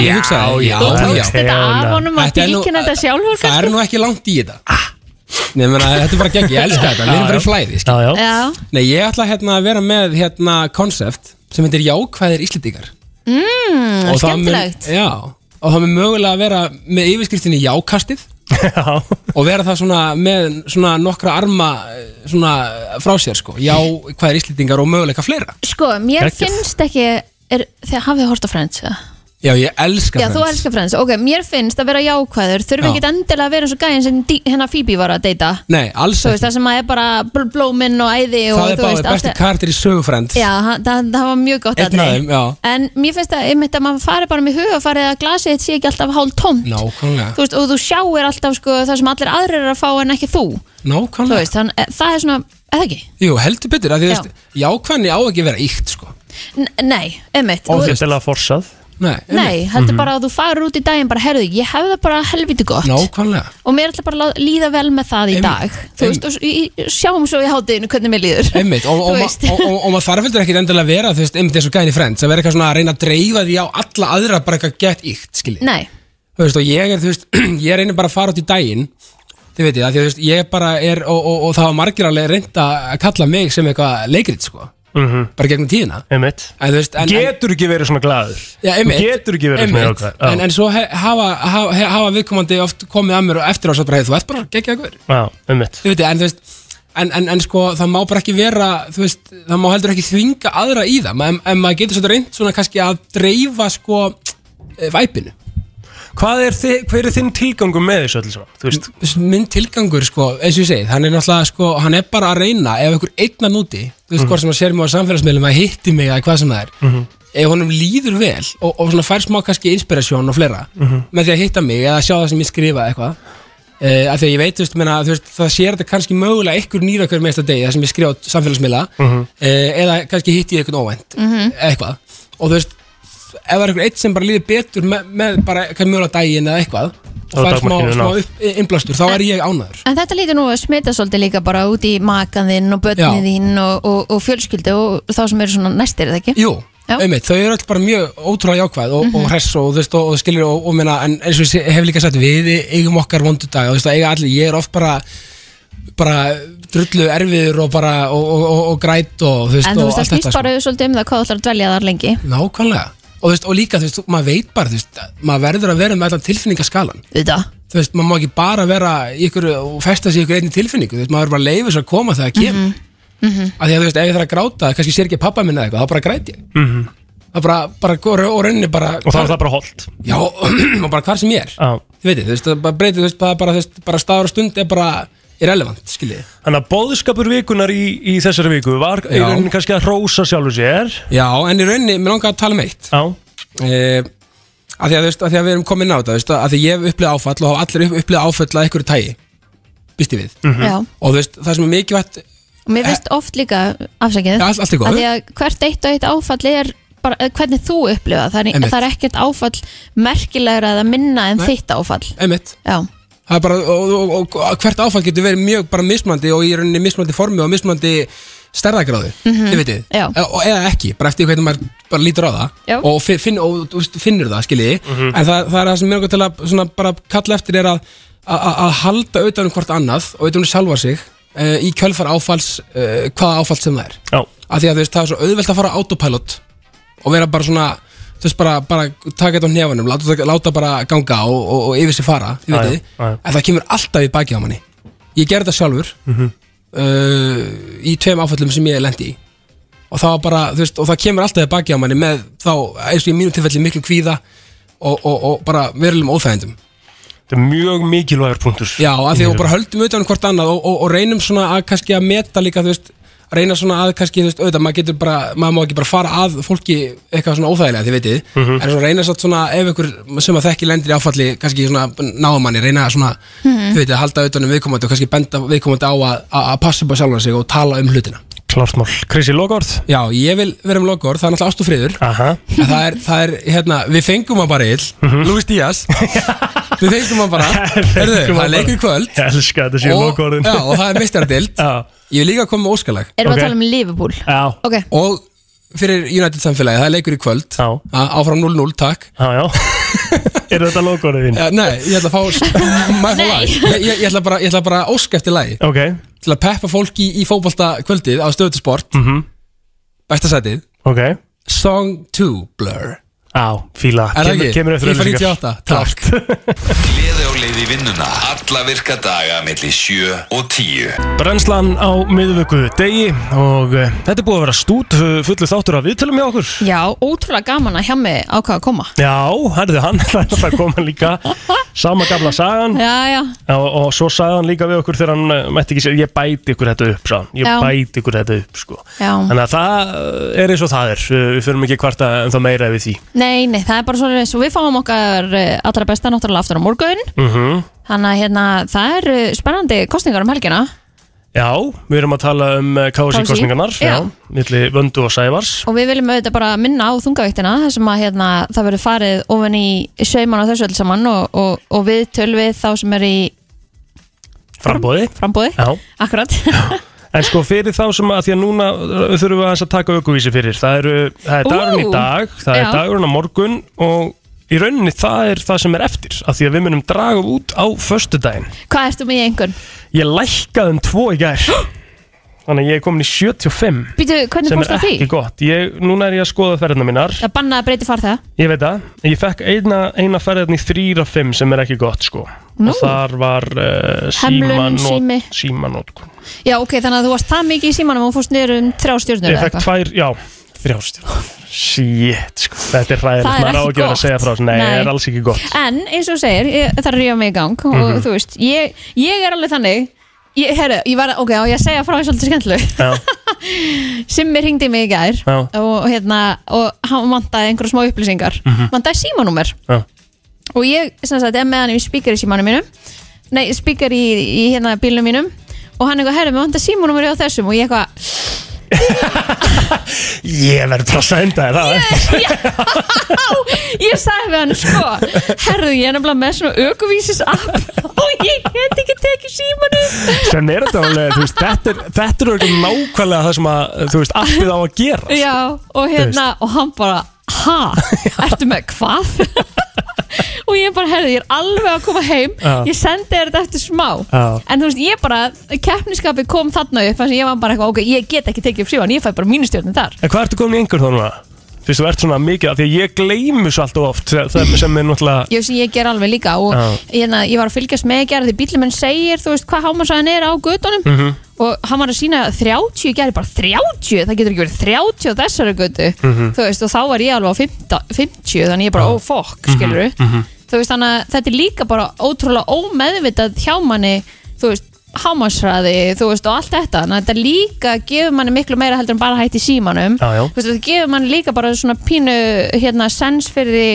ég hugsaði, já, já, Þú já, tókst þetta af honum nú- tilkynna þetta sjálfur Það er nú ekki langt í þetta Nei, menna, þetta er bara gegn, ég elska þetta, við erum bara í flæði skil. Já, já, Já, Nei, ég ætla hérna að vera með hérna konsept sem heitir jákvæðir íslendingar mm, Og það mun- skemmtilegt. Já, og það mun mögulega að vera með yfirskriftinni jákastið. Já. Og vera það svona með svona nokkra arma eh, svona frá sér sko. Jákvæðir íslendingar og möguleika fleira? Sko, mér Geggjað. finnst ekki er, Þegar hafið þið hort á Friends eða? Já, ég elska Já, þú Friends. elskar Friends, ok, mér finnst að vera jákvæður. Þurfi Já. ekki endilega að vera eins og gæðin sem dí- hérna Phoebe var að deyta? Nei, alls Þú veist, ekki það sem að er bara bl- blóminn og æði og Það er þú bara veist, besti allt- karakter í sögufrend Já, hann- það, það var mjög gott Einn af atriði. þeim, já. En mér finnst að, einmitt, að maður fari bara með hugafarið að glasið þitt sé ekki alltaf hálf tómt. Nákvæmlega. Þú veist, og þú sjáir alltaf sko, það sem allir aðrir eru að fá en ekki þú. Þú Nákvæmlega veist, þann, það er svona, eða ekki? Jú, heldur betur að því Já. veist, jákvæðni á ekki að vera íkt sko. N Nei, einmitt. Og Þú- þetta er alveg forsað Nei, Nei, heldur Mhm. bara að þú farur út í daginn bara, herðu, ég hef það bara helviti gott. Nákvæmlega. Og mér ætla bara að líða vel með það í Einmitt, dag. Þú veist, og s- í- sjáum svo í hátteginu hvernig mér líður. Einmitt, og, og, Þú og, veist. og, og, og maður þarf heldur ekkit endilega að vera þú veist, einmitt eins og gæðin í Friends að vera eitthvað svona að reyna að dreifa því á alla aðra bara eitthvað gett íkt, skilji. Nei, þú veist, og ég er, þú veist, ég reynir bara að fara út í daginn þið veitir það, því að þú veist, ég bara er og, og, og það var margir alveg reynd að kalla mig sem eitthvað leikrit, sko Mhm. bara gegnum tíðina. En, veist, en, Getur ekki verið svona einmitt, Þú getur ekki verið svona einmitt, jákvæður. Já. en, en svo he, hafa, hafa, hafa viðkomandi oft komið að mér og eftir á svo bara, þú ert bara Þú veit, en þú veist En, en, en sko, það má bara ekki vera veist, það má heldur ekki þvinga aðra í það. En, en maður getur svolítið reynd svona kannski að dreifa sko eh, væpinu Hvað er þið, hver er þinn tilgangum með þessu öllu saman? Þú veist, minn tilgangur sko, eins og ég segi, hann er náttúrulega sko, hann er bara að reyna ef einhver einna núti, þú veist Mhm. hvort sem að sér mig á samfélagsmiðlum að hitti mig eða hvað sem það er Mhm. ef honum líður vel og, og svona fær smá kannski inspirasjón og fleira Mhm. með því að hitta mig eða sjá það sem ég skrifa eitthvað Uh, af því að ég veit, þú veist, menna, þú veist, það sér þetta kannski mögulega ykkur nýra hver meista degi það sem ég skrifa á samfélagsmiðla Mhm. uh, eða kannski hitti ég eitthvað óvænt Mhm. eitthvað og þú veist, ef það er einhver eitt sem bara líður betur með, með bara kannski mögulega daginn eða eitthvað og er fær smá, takmarkinu smá náð. upp, innblástur, þá er ég ánæður en þetta lítur nú að smita svolítið líka bara út í makan þinn og Já. börnið þín og, og, og fjölskyldu og þá sem eru svona næstir, eða ekki? Jú, Já. einmitt, þau eru alltaf bara mjög ótrúlega jákvæð og, Mhm. og hress og þú veist og, og skilur og, og meina, en eins og ég hef líka sagt við eigum okkar vondu dag og þú veist að eiga allir, ég er oft bara bara drullu erfiður og bara og, og, og, og græt og þú veist En þú og veist, það allt þetta snýst sko. bara svolítið um það hvað þú ætlar að dvelja þar lengi Nákvæmlega og, þú veist, og líka, þú veist, maður veit bara þú veist, maður verður að vera með allan tilfinningaskalan Þetta þú veist, maður má ekki bara vera í ykkur og festa sig í ykkur einni tilfinningu. Þú veist, maður verður bara að leifa þess að koma þegar það kemur. Mhm. af því að þú veist, ef ég þarf að gráta kannski sér ekki pappa minna eitthvað, þá bara græt ég. Mhm. það bara, bara, og rauninni bara Og þá er það bara holdt já, og bara hvar sem ég er. Já. þið veitir, þú veist, það bara breytir, þú veist, bara, bara, þú bara staður og stund er bara irrelevant, skiljið Þannig að bóðskapur vikunar í, í þessari viku var í Já. rauninni kannski að rósa sjálfur sér já, en í rauninni, mér langar að tala um eitt Já e, að, því að, þú veist, að því að við erum komin á þetta þú veist, að því ég hef upplifað áfall og hafa allir upp, upplifað áfall að einhverju tægi býst ég við Mhm. Já. og þú veist, það sem er mikilvægt Og mér finnst oft líka afsakið Ja, allt- allt í góðu. að Því að hvert eitt og eitt áfall er bara eh, hvernig þú upplifa það er, Einmitt. það er ekkert áfall merkilegra eða minna en Nei. þitt áfall einmitt Já, Það er bara, og, og, og, og hvert áfall getur verið mjög bara mismandi og í rauninni mismandi formi og mismandi stærðagráðu, Mhm. þið vitið Já. E- og, eða ekki, bara eftir hvernig maður bara lítur á það Já. og, fi- finn, og finnur það, skiljiði Mhm. en það, það er það sem mér langar til að svona, bara kalla eftir er að, að, að halda auðvitað um hvort annað og auðvitað um sjálfa sig uh, í kjölfar áfalls uh, hvaða áfall sem það er Já. af því að veist, það er svo auðvelt að fara á autopilot og vera bara svona þú veist, bara, bara taka þetta á nefanum láta, láta bara ganga og, og, og yfir sig fara þið veitir, já, já. en það kemur alltaf í baki á manni. Ég gerði þetta sjálfur Mhm. uh, í tveim áfallum sem ég lendi í. Og það, bara, veist, og það kemur alltaf í baki á manni með þá, eins og í mínu tilfelli miklu kvíða og, og, og bara verulegum óþægindum. Þetta er mjög mikilvægur punktur. Já, að því að bara höldum auðvitað um hvort annað og, og, og reynum svona að kannski að meta líka, þú veist, reyna svona að kannski, þú veist, auðvitað, maður getur bara, maður má ekki bara fara að fólki eitthvað svona óþægilega, þið veitir, Mhm. en svona reyna satt svona, ef ykkur sem að þekki lendir í áfalli, kannski svona náðumanni, reyna svona, Mhm. þið veitir, að halda auðvitað um viðkomandi og kannski benda viðkomandi á að, passa upp á sjálfan sig og tala um hlutina. Klart mál. Krissi Logord Já, ég vil vera um logor, það er náttúrulega ást og friður. Aha. En það er, það er, hérna, við fengum hann bara ill. Mhm. Luis Díaz. Við fengum hann bara. Herðu, það er leikur kvöld. Ég elska þetta séu og, Logordin já, og það er meistaradild Ég vil líka koma með óskalag. Erum Ok. við að tala um Liverpool? Já, Ok, Og fyrir United samfélagi, það er leikur í kvöld. Já, Á- Áfram 0-0, takk. Já, já. Er þetta Logordin þín? ja, Nei, ég ætla að fá Maður fá Nei. lag. Ég, ég, ég, ætla bara, ég ætla bara að óska eftir lagi. Ok. Til að peppa fólk í, í fótbolta kvöldið á stöðu sport. Mhm. Besta sætið. Ok. Song 2 Blur Á, fíla. Er það Kemur- ekki? Kemur eftir FIFA auglýsingar. 98, takk. Gleði á leið í vinnuna. Alla virka daga milli 7 og 10 Brennslan á miðvöku degi og uh, þetta er búið að vera stút uh, fullu þáttur af viðtölum hjá okkur. Já, ótrúlega gaman að hjá mig ákvaða að koma. Já, herðu hann, það er að koma líka. Sama gamla sagan. Já, já, og, og svo sagði hann líka við okkur þegar hann uh, mætti ekki sér, ég bæti ykkur þetta upp sagði hann, ég Já. bæti ykkur þetta upp sko. já. Þannig Nei, nei, það er bara svona svo við fáum okkar eh, allra besta náttúrulega aftur á morgun. Mm Þannig að hérna, það er eh, spennandi kostningar um helgina. Já, við erum að tala um KSI KSÍ, kostningarnar Já, já. milli Vöndu og Sævars. Og við viljum auðvitað bara minna á þungavíktina þar sem að hérna, það verður farið ofan í sauman og þessu öll saman og, og, og við tölvið þá sem er í Frambóði frambóði, Já. Akkurat En sko fyrir þá sem að því að núna uh, þurfum við aðeins að taka aukuvísi fyrir. Það, eru, það er dagurinn í dag, það er dagurinn á morgun og í rauninni það er það sem er eftir af því að við munum draga út á föstudaginn. Hvað ertu með í einhvern? Ég lækkaði um tvo í gær Þannig að ég er komin í 75 Býtu, hvernig sem fórst er það því? ekki gott ég, Núna er ég að skoða ferðina mínar Það bannaði að breyti farþega Ég veit það, ég fekk eina, eina ferðin í þrýra fimm sem er ekki gott sko Nú. og þar var uh, Hemlun, sími. símanótkun Já, ok, þannig að þú varst það mikið í símanum og fórst niður um þrjá stjórnur Ég fekk tvær, já, þrjástjórn Shit, sko, þetta er hræðilegt Það er ekki gott. að segja frá þessu. Nei, Nei. það er alls ekki gott En eins og þú segir, ég, það er að rífa mig í gang og Mhm. þú veist, ég, ég er alveg þannig ég, herru, ég var, ok, og ég að segja frá því svolítið skemmtileg. Simmi ringdi mig í gær Já. og, hérna, og hann vantaði einhverja smá upplýsingar. Mhm. vantaði símanúmer. Og ég sem sagt, er með hann í spíkar í símanum mínum. Nei, spíkar í, í hérna bílnum mínum. Og hann eitthvað, herru, mér vantaði símanúmer á þessum. Og ég eitthvað, ég verður bara að senda þér ég sagði við hann sko, herru, ég er nefnilega með svona ökuvísis app og ég get ekki tekið símanum Sem er þetta alveg, þú veist, þetta er, þetta er örugglega nákvæmlega það sem að, þú veist, appið á að gera Já, og hérna, og hann bara ha, ertu með hvað? Og ég bara, herði, ég er alveg að koma heim. Ég sendi þér þetta eftir smá. En þú veist, ég bara, keppniskapið kom þarna upp, þannig að ég var bara eitthvað, ok, ég get ekki tekið upp síðan, ég fæ bara mínustjórnum þar. En hvað ertu komin í einhver þá núna? Fyrst þú ert svona mikið, af því að ég gleymi svo alltaf oft það sem er náttúrulega ég, ég ger alveg líka og hérna, ég var að fylgjast með gerð því bílum minn segir, þú veist, hvað hámasæðan er á gödunum Mhm. og hann var að sína 30 í gerð, bara 30 það getur ekki verið 30 á þessari gödu Mhm. þú veist, og þá var ég alveg á 50, 50 þannig ég bara, ó fokk, Mhm, skilur þú veist, þannig að þetta er líka bara ótrúlega ómeðvitað hjá manni þú veist, hámasræði þú veist, og allt þetta, þannig að þetta líka gefur manni miklu meira heldur en bara hætti símanum. Já, já. þú veist, þetta gefur manni líka bara svona pínu, hérna, sens fyrir því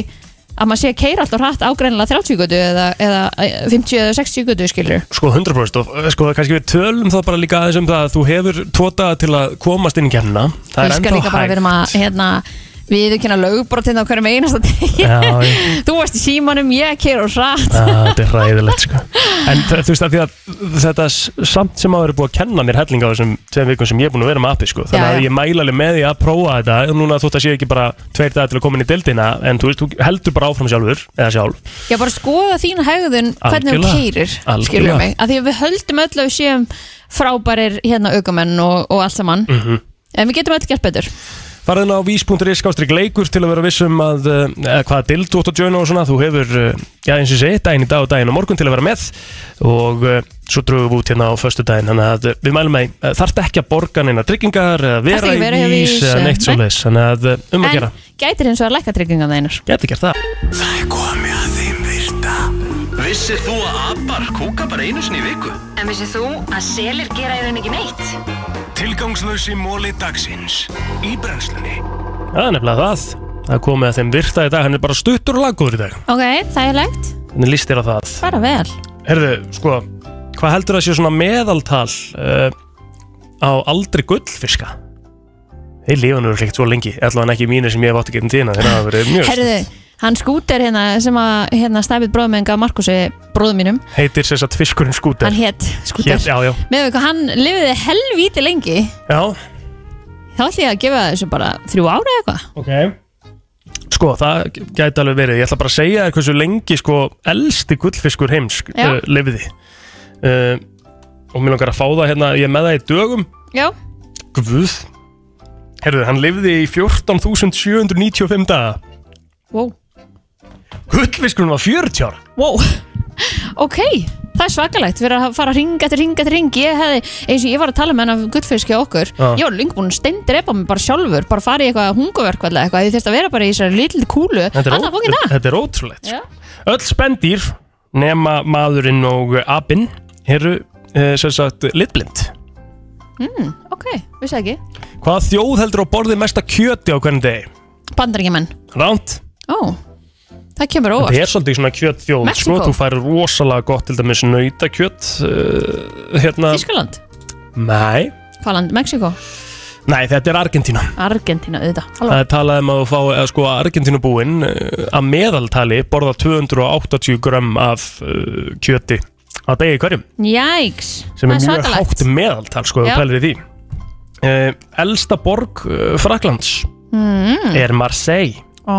að maður sé að keira alltaf hratt ágreinilega 30 götu eða, eða eh, 50 eða 60 götu, skilur Sko 100% og uh, sko kannski við tölum þá bara líka aðeins um það að þú hefur tóta til að komast inn í kemna Það er skal ennþá líka bara hægt. vera með að hérna, við kynna lögbrotin á hverjum einasta degi. Þú varst í símanum, ég keir og Já, þetta er ræðilegt sko. En þú veist að því að þetta samt sem að vera búið að kenna mér helling á þessum tveim vikum sem ég er búin að vera með appi sko. Þannig Já, að já. ég mæla alveg með því að prófa þetta. Núna þótt að sé ekki bara tveir dagar til að koma inn í deildina en þú veist, þú heldur bara áfram sjálfur eða sjálf. Já, bara skoða þín hegðun hvernig þú keirir skilur mig, að því að við höldum öll að við séum frábærir hérna aukamenn og, og allt saman. Mhm. en við getum öll gert betur Farðu inn á vís.is skástrík leikur til að vera vissum að uh, eða hvaða dild þú átt að joina og svona. Þú hefur, uh, já eins og segi, daginn í dag og daginn á morgun til að vera með. Og uh, svo drögum við út hérna á föstu daginn þannig að við mælum að uh, þarft ekki að borga neina tryggingar eða vera í vís eh, neitt nei. svo leis þannig að um að en gera, gætir eins og að lækka tryggingan þeinar geti gert það Vissir þú að abar kúka bara einu sinni í viku? En vissið þú að selir gera í raun ekki neitt? Tilgangslösi móli dagsins. Í brennslunni. Það er nefnilega það. Það er komið að þeim virta í dag, hann er bara stuttur og laggóður í dag. Ok, þægilegt, Hvernig líst þér á það? bara vel. Herðu, sko, hvað heldur að sé svona meðaltal uh, á aldri gullfiska? Þeir lifa nú ekkert svo lengi, allavega ekki mínu sem ég hef átt að geta tíðina. Þegar það hafa verið mjög Herðu, hann skúter hérna sem að hérna, en gaf Markusi bróðum mínum, heitir sér satt fiskurinn skúter. Hann hétt skúter. Hét, já, já, með við hvað hann lifiði helvíti lengi. Já, þá ætlum ég að gefa þessu bara þrjú ára eitthvað. Ok. Sko, það gæti alveg verið, ég ætla bara að segja þér hversu lengi sko elsti gullfiskur heims Já. uh, lifiði uh, og mér langar að fá það hérna, ég er með það í dögum. Já, Guð. Herðu, hann lifiði í 14.795 daga. Wow, Gullfiskurinn var 40 ára wow. ok, það er svakalegt fyrir að fara ring eftir ring eftir ring ég hefði, eins og ég var að tala með hann af gullfiski okkur Já. ég var lengi búin að steindrepa mig bara sjálfur bara fara í eitthvað hunguverk eða eitthvað ég þurfti að vera bara í þessari lítil kúlu Þetta er, ó, fókin það þetta er ótrúlegt Já. sko. Öll spendýr nema maðurinn og abinn eru uh, sem sagt litblind mm, ok, vissi það ekki Hvaða þjóð heldur á borði mesta kjöti á hvernig degi? bandaríkjumenn, Ránt ó það kemur óvart er svolítið svona Mexíkó. sko, Þú færir rosalega gott til dæmis nautakjöt uh, hérna, Þískaland, Nei, Hvað land? Mexiko? nei, þetta er Argentína Argentína, auðvitað. Það er talað um að þú fá, eða sko Argentínubúinn uh, að meðaltali borða 280 grömm af uh, kjöti á degi hverjum Jæks sem er Það mjög svakalegt. hátt meðaltal sko, þú pælir í því uh, Elsta borg uh, Fraklands mm. er Marseille Ó,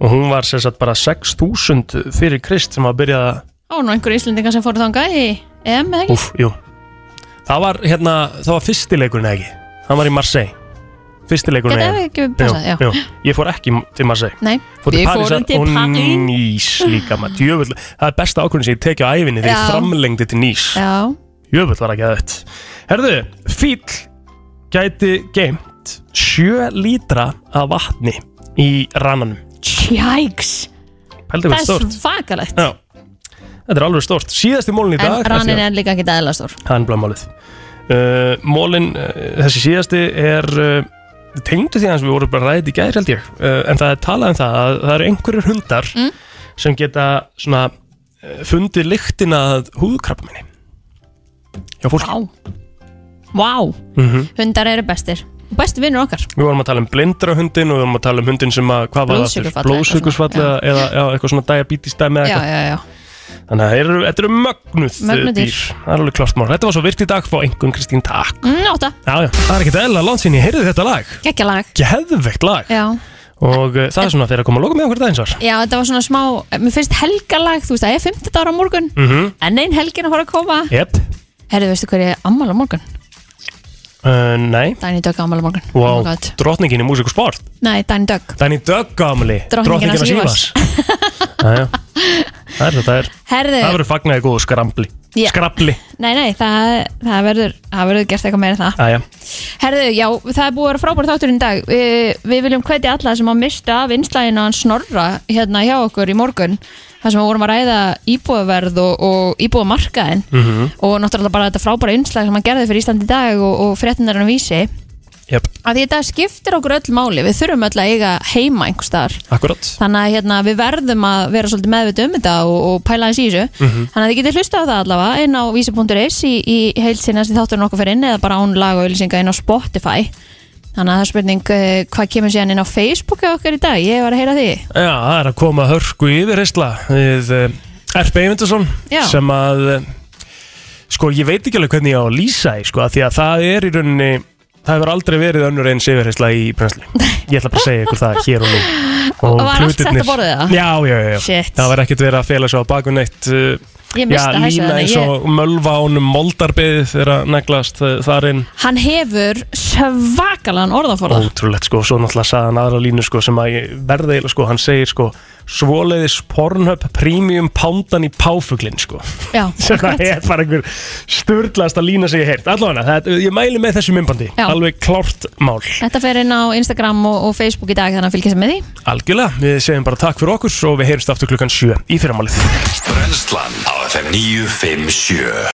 og hún var sem sagt bara 6000 fyrir Krist sem að byrja að Ó, nú einhver íslendingar sem fóru þangað í EM eða ekki? Úf, jú. Það var hérna, það var fyrstileikurinn eða ekki? Það var í Marseille. Fyrstileikurinn það ekki passað, já. jú, Ég fór ekki til Marseille. Nei, Fór til við Parísar fórum til og Nís líka maður, djöfull Það er besta ákvörðin sem ég tekið á æfinni þegar ég framlengdi til Nís Já, Jöfull var ekki að þetta. Herðu, fíl gæti geimt 7 lítra af vatni í rannanum jæks Pældi Það hvað er stórt. svakalegt. Já, þetta er alveg stórt. Síðasti mólin í En dag rannin er líka ekki eðla stór. Það er bara málið. Uh, Mólin, uh, þessi síðasti er uh, tengdu því að við vorum bara ræðið í gær held ég. Uh, En það er talað um það að það eru einhverjur hundar Mm. sem geta svona uh, fundið lyktina húðkrabba minni Já, fólk Vá. Vá, mm hundar eru bestir Besti vinnur okkar. Við vorum að tala um blindra hundin og við vorum að tala um hundin sem að, hvað var það aftur? Blóðsykurfall eða já, eitthvað svona diabetes dæmi eða eitthvað. Þannig að þetta eru mögnuð Mögnuð uh, dýr. Það er alveg klart mál. Þetta var svo virt í dag, fá einhvern Kristín takk. Mm, Átta, Já, já, það er ekkert eðla langt sinni, ég heyrði þetta lag. Geggja lag. Geðveikt lag. Já, Og uh, það er svona þegar að koma að loka með okkur dagins var já, þetta var svona smá Mér finnst helgalag, þú veist, það er 50 ára á morgun. Mm -hmm. En einn helgin að fara að koma. Jep. Herðu, veistu hver ég ammál á morgun? Uh, Nei, Dæni Dögg ammál á morgun wow, Oh drottningin í músík og sport? Nei, Dæni Dögg. Danny Dögg gamli Drottningin hans Sívas Jæja. Það er þetta er. Herðu, Það verður fagnaði góðu skrambli. Já. Skrabli. Nei, nei, það, það verður Það verður gert eitthvað meira það. Jæja. Herðu, já, það er búið að vera frábært þátturinn í dag. Við, við viljum hvetja alla sem að mista af einslæginu hans snorra hérna hjá okkur í morgun þar sem við vorum að ræða íbúðverð og, og íbúðmarkaðin Mhm. og náttúrulega bara þetta frábæra einslæg sem hann gerði fyrir Ísland í dag og, og fréttinnar hann vísi. Jep, að því þetta skiptir okkur öll máli. Við þurfum öll að eiga heima einhver staðar. Akkurat þannig að hérna, við verðum að vera svolítið meðvita um þetta og, og pæla hans í þessu. Mhm. þannig að þið getið hlusta á það allavega inn á vísi.is í, í heilsinast í þátturinn okkur fyrir inn eða bara án lag og auðlýsinga inn á Spotify þannig að það er spurning uh, hvað kemur síðan inn á Facebook hjá okkur í dag, ég var að heyra því Já, það er að koma hörku yfirreysla við uh, Erp Eyvindarsson Já. sem að uh, sko, ég veit ekki alveg hvernig ég á að lýsa því sko, því að það er í rauninni það hefur aldrei verið önnur eins yfirreysla í brensli ég ætla bara að segja ykkur það hér og nú Og var allt sett á borðið, það? Já, já, já, já. Það var ekkert verið að fela svo á bakun eitt uh, Já, lína eins ég, og mölva ánum moldarbyðið þegar að neglast uh, þar inn hann hefur svakalan orðaforða. Ótrúlegt sko, svo náttúrulega sagði hann aðra línu sko sem að ég verði eiginlega sko, hann segir sko svoleiðis Pornhub premium pándan í páfuglinn sko. Já, sem það er bara einhver sturglasta lína sem ég heirt allavega, það, ég mæli með þessu mymbandi alveg klárt mál. Þetta fer inn á Instagram og, og Facebook í dag þannig að fylgja sem með því. Algjörlega, við segjum bara takk fyrir okkur og við heyrjumst aftur klukkan 7 í fyrramálið. Brennslan á FM 957